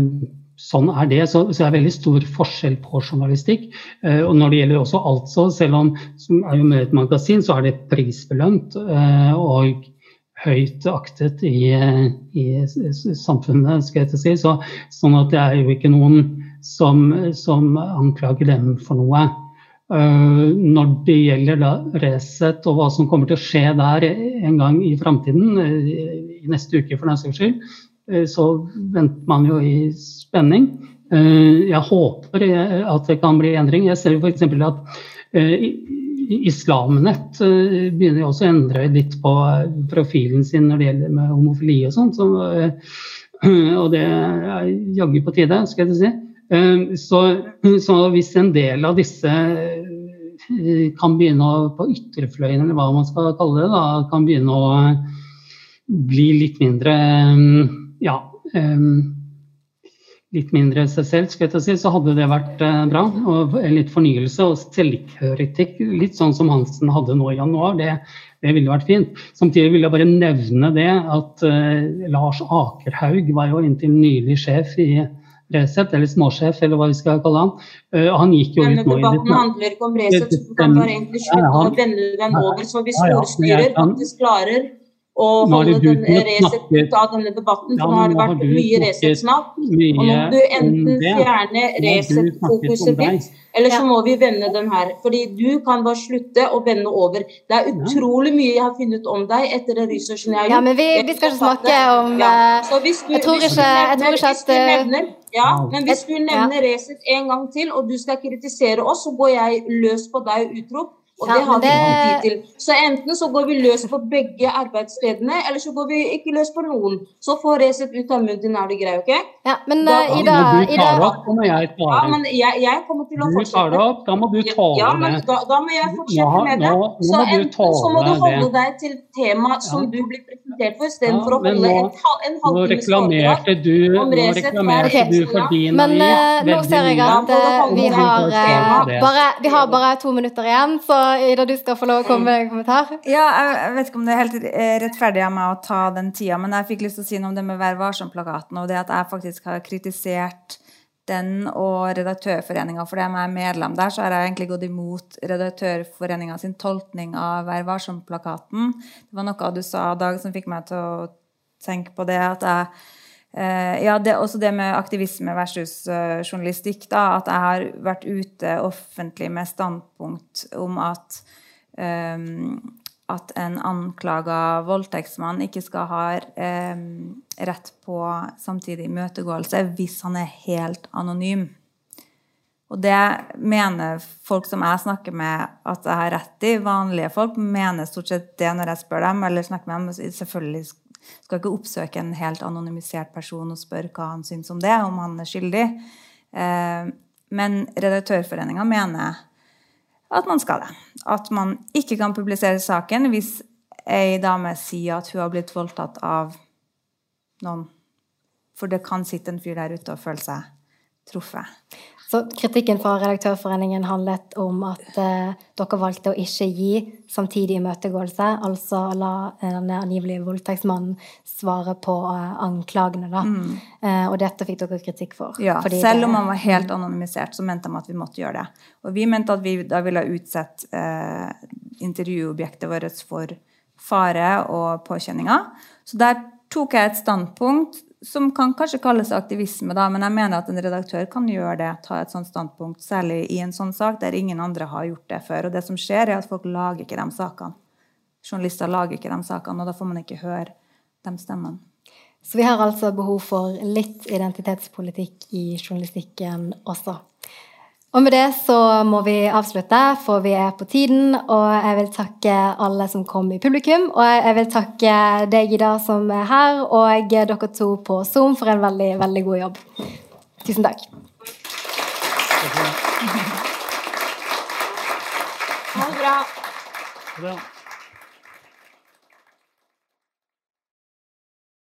sånn er det. Så, så, det er veldig stor forskjell på journalistikk. Eh, og når det gjelder også altså, selv om som er jo med et magasin, så er det prisbelønt eh, og høyt aktet i, i, samfunnet, skal jeg si. Så, sånn at det er jo ikke noen som, som anklager dem for noe. Uh, når det gjelder da Resett og hva som kommer til å skje der en gang i framtiden, uh, i neste uke for den saks skyld, så venter man jo i spenning. Eh, jeg håper at det kan bli endring. Jeg ser f.eks. at eh, Islamnett eh, begynner også å endre litt på profilen sin når det gjelder med homofili og sånt. Så, *clears throat* og det er jaggu på tide, skal jeg si. Så, så, hvis en del av disse kan begynne å, på ytterfløyen, eller hva man skal kalle det, da, kan begynne å bli litt mindre ja, litt mindre seg selv, skal jeg si, så hadde det vært eh, bra. Og litt fornyelse og selvkritikk, litt sånn som Hansen hadde nå i januar, det, det ville vært fint. Samtidig vil jeg bare nevne det at uh, Lars Akerhaug var jo inntil nylig sjef i Resett, eller småsjef, eller hva vi skal kalle han. Uh, han gikk jo Denne ut nå i debatten handler ikke om Resett, så du kan bare egentlig slutte å vende den over. Så hvis ordstyrer faktisk klarer og holde den Resett ut av denne debatten. For nå har det vært mye Resett-snakk. Og nå må du enten fjerne Resett-fokuset ditt, eller så må vi vende den her. Fordi du kan bare slutte å vende over. Det er utrolig mye jeg har funnet om deg etter den researchen jeg har gjort. Ja, men vi, vi skal ikke snakke om ja. Så hvis du, jeg tror ikke, jeg tror ikke at eh, nevner, ja, men hvis du nevner Resett en gang til, og du skal kritisere oss, så går jeg løs på deg og utrop. Og det har vi ikke tid til. Så enten så går vi løs på begge arbeidsstedene, eller så går vi ikke løs på noen. Så få Resett ut av munnen din, er det grei, OK? Ja, men da, uh, Ida, du Tar det opp, må jeg ta ja, men jeg, jeg, kommer til å fortsette. Du tar det opp, da må du tåle ja, men da, da, må jeg fortsette med det. Nå, nå så enten så må du holde deg til temaet som du blir presentert for, istedenfor ja, å holde en, en halvtimes foredrag om Resett. Nå reklamerte du for din Men uh, nå ser jeg at uh, vi, har, bare, vi har bare to minutter igjen, så Ida, du skal få lov å komme med en kommentar. Ja, jeg vet ikke om det er helt rettferdig av meg å ta den tida, men jeg fikk lyst til å si noe om det med Vær varsom-plakaten, og det at jeg faktisk har kritisert den og Redaktørforeninga, for jeg er medlem der, så har jeg egentlig gått imot Redaktørforeninga sin tolkning av Vær varsom-plakaten. Det var noe du sa, Dag, som fikk meg til å tenke på det. at jeg ja, det, også det med aktivisme versus uh, journalistikk. da, At jeg har vært ute offentlig med standpunkt om at um, at en anklaga voldtektsmann ikke skal ha eh, rett på samtidig imøtegåelse hvis han er helt anonym. Og det mener folk som jeg snakker med at jeg har rett i. Vanlige folk mener stort sett det når jeg spør dem. eller snakker med dem. Selvfølgelig skal ikke oppsøke en helt anonymisert person og spørre hva han syns om det, om han er skyldig. Eh, men Redaktørforeninga mener at man skal det. At man ikke kan publisere saken hvis ei dame sier at hun har blitt voldtatt av noen. For det kan sitte en fyr der ute og føle seg truffet. Så kritikken fra Redaktørforeningen handlet om at eh, dere valgte å ikke gi samtidig imøtegåelse, altså la denne angivelige voldtektsmannen svare på eh, anklagene, da. Mm. Eh, og dette fikk dere kritikk for. Ja, selv om han var helt anonymisert, så mente de at vi måtte gjøre det. Og vi mente at vi da ville utsette eh, intervjuobjektet vårt for fare og påkjenninger. Så der tok jeg et standpunkt som kan kanskje kalles aktivisme, da, men jeg mener at en redaktør kan gjøre det, ta et sånt standpunkt, særlig i en sånn sak der ingen andre har gjort det før. Og det som skjer, er at folk lager ikke de sakene. Journalister lager ikke de sakene, og da får man ikke høre de stemmene. Så vi har altså behov for litt identitetspolitikk i journalistikken også. Og med det så må vi avslutte, for vi er på tiden. Og jeg vil takke alle som kom i publikum. Og jeg vil takke deg, Ida, som er her, og dere to på Zoom for en veldig, veldig god jobb. Tusen takk. Ha det bra. bra.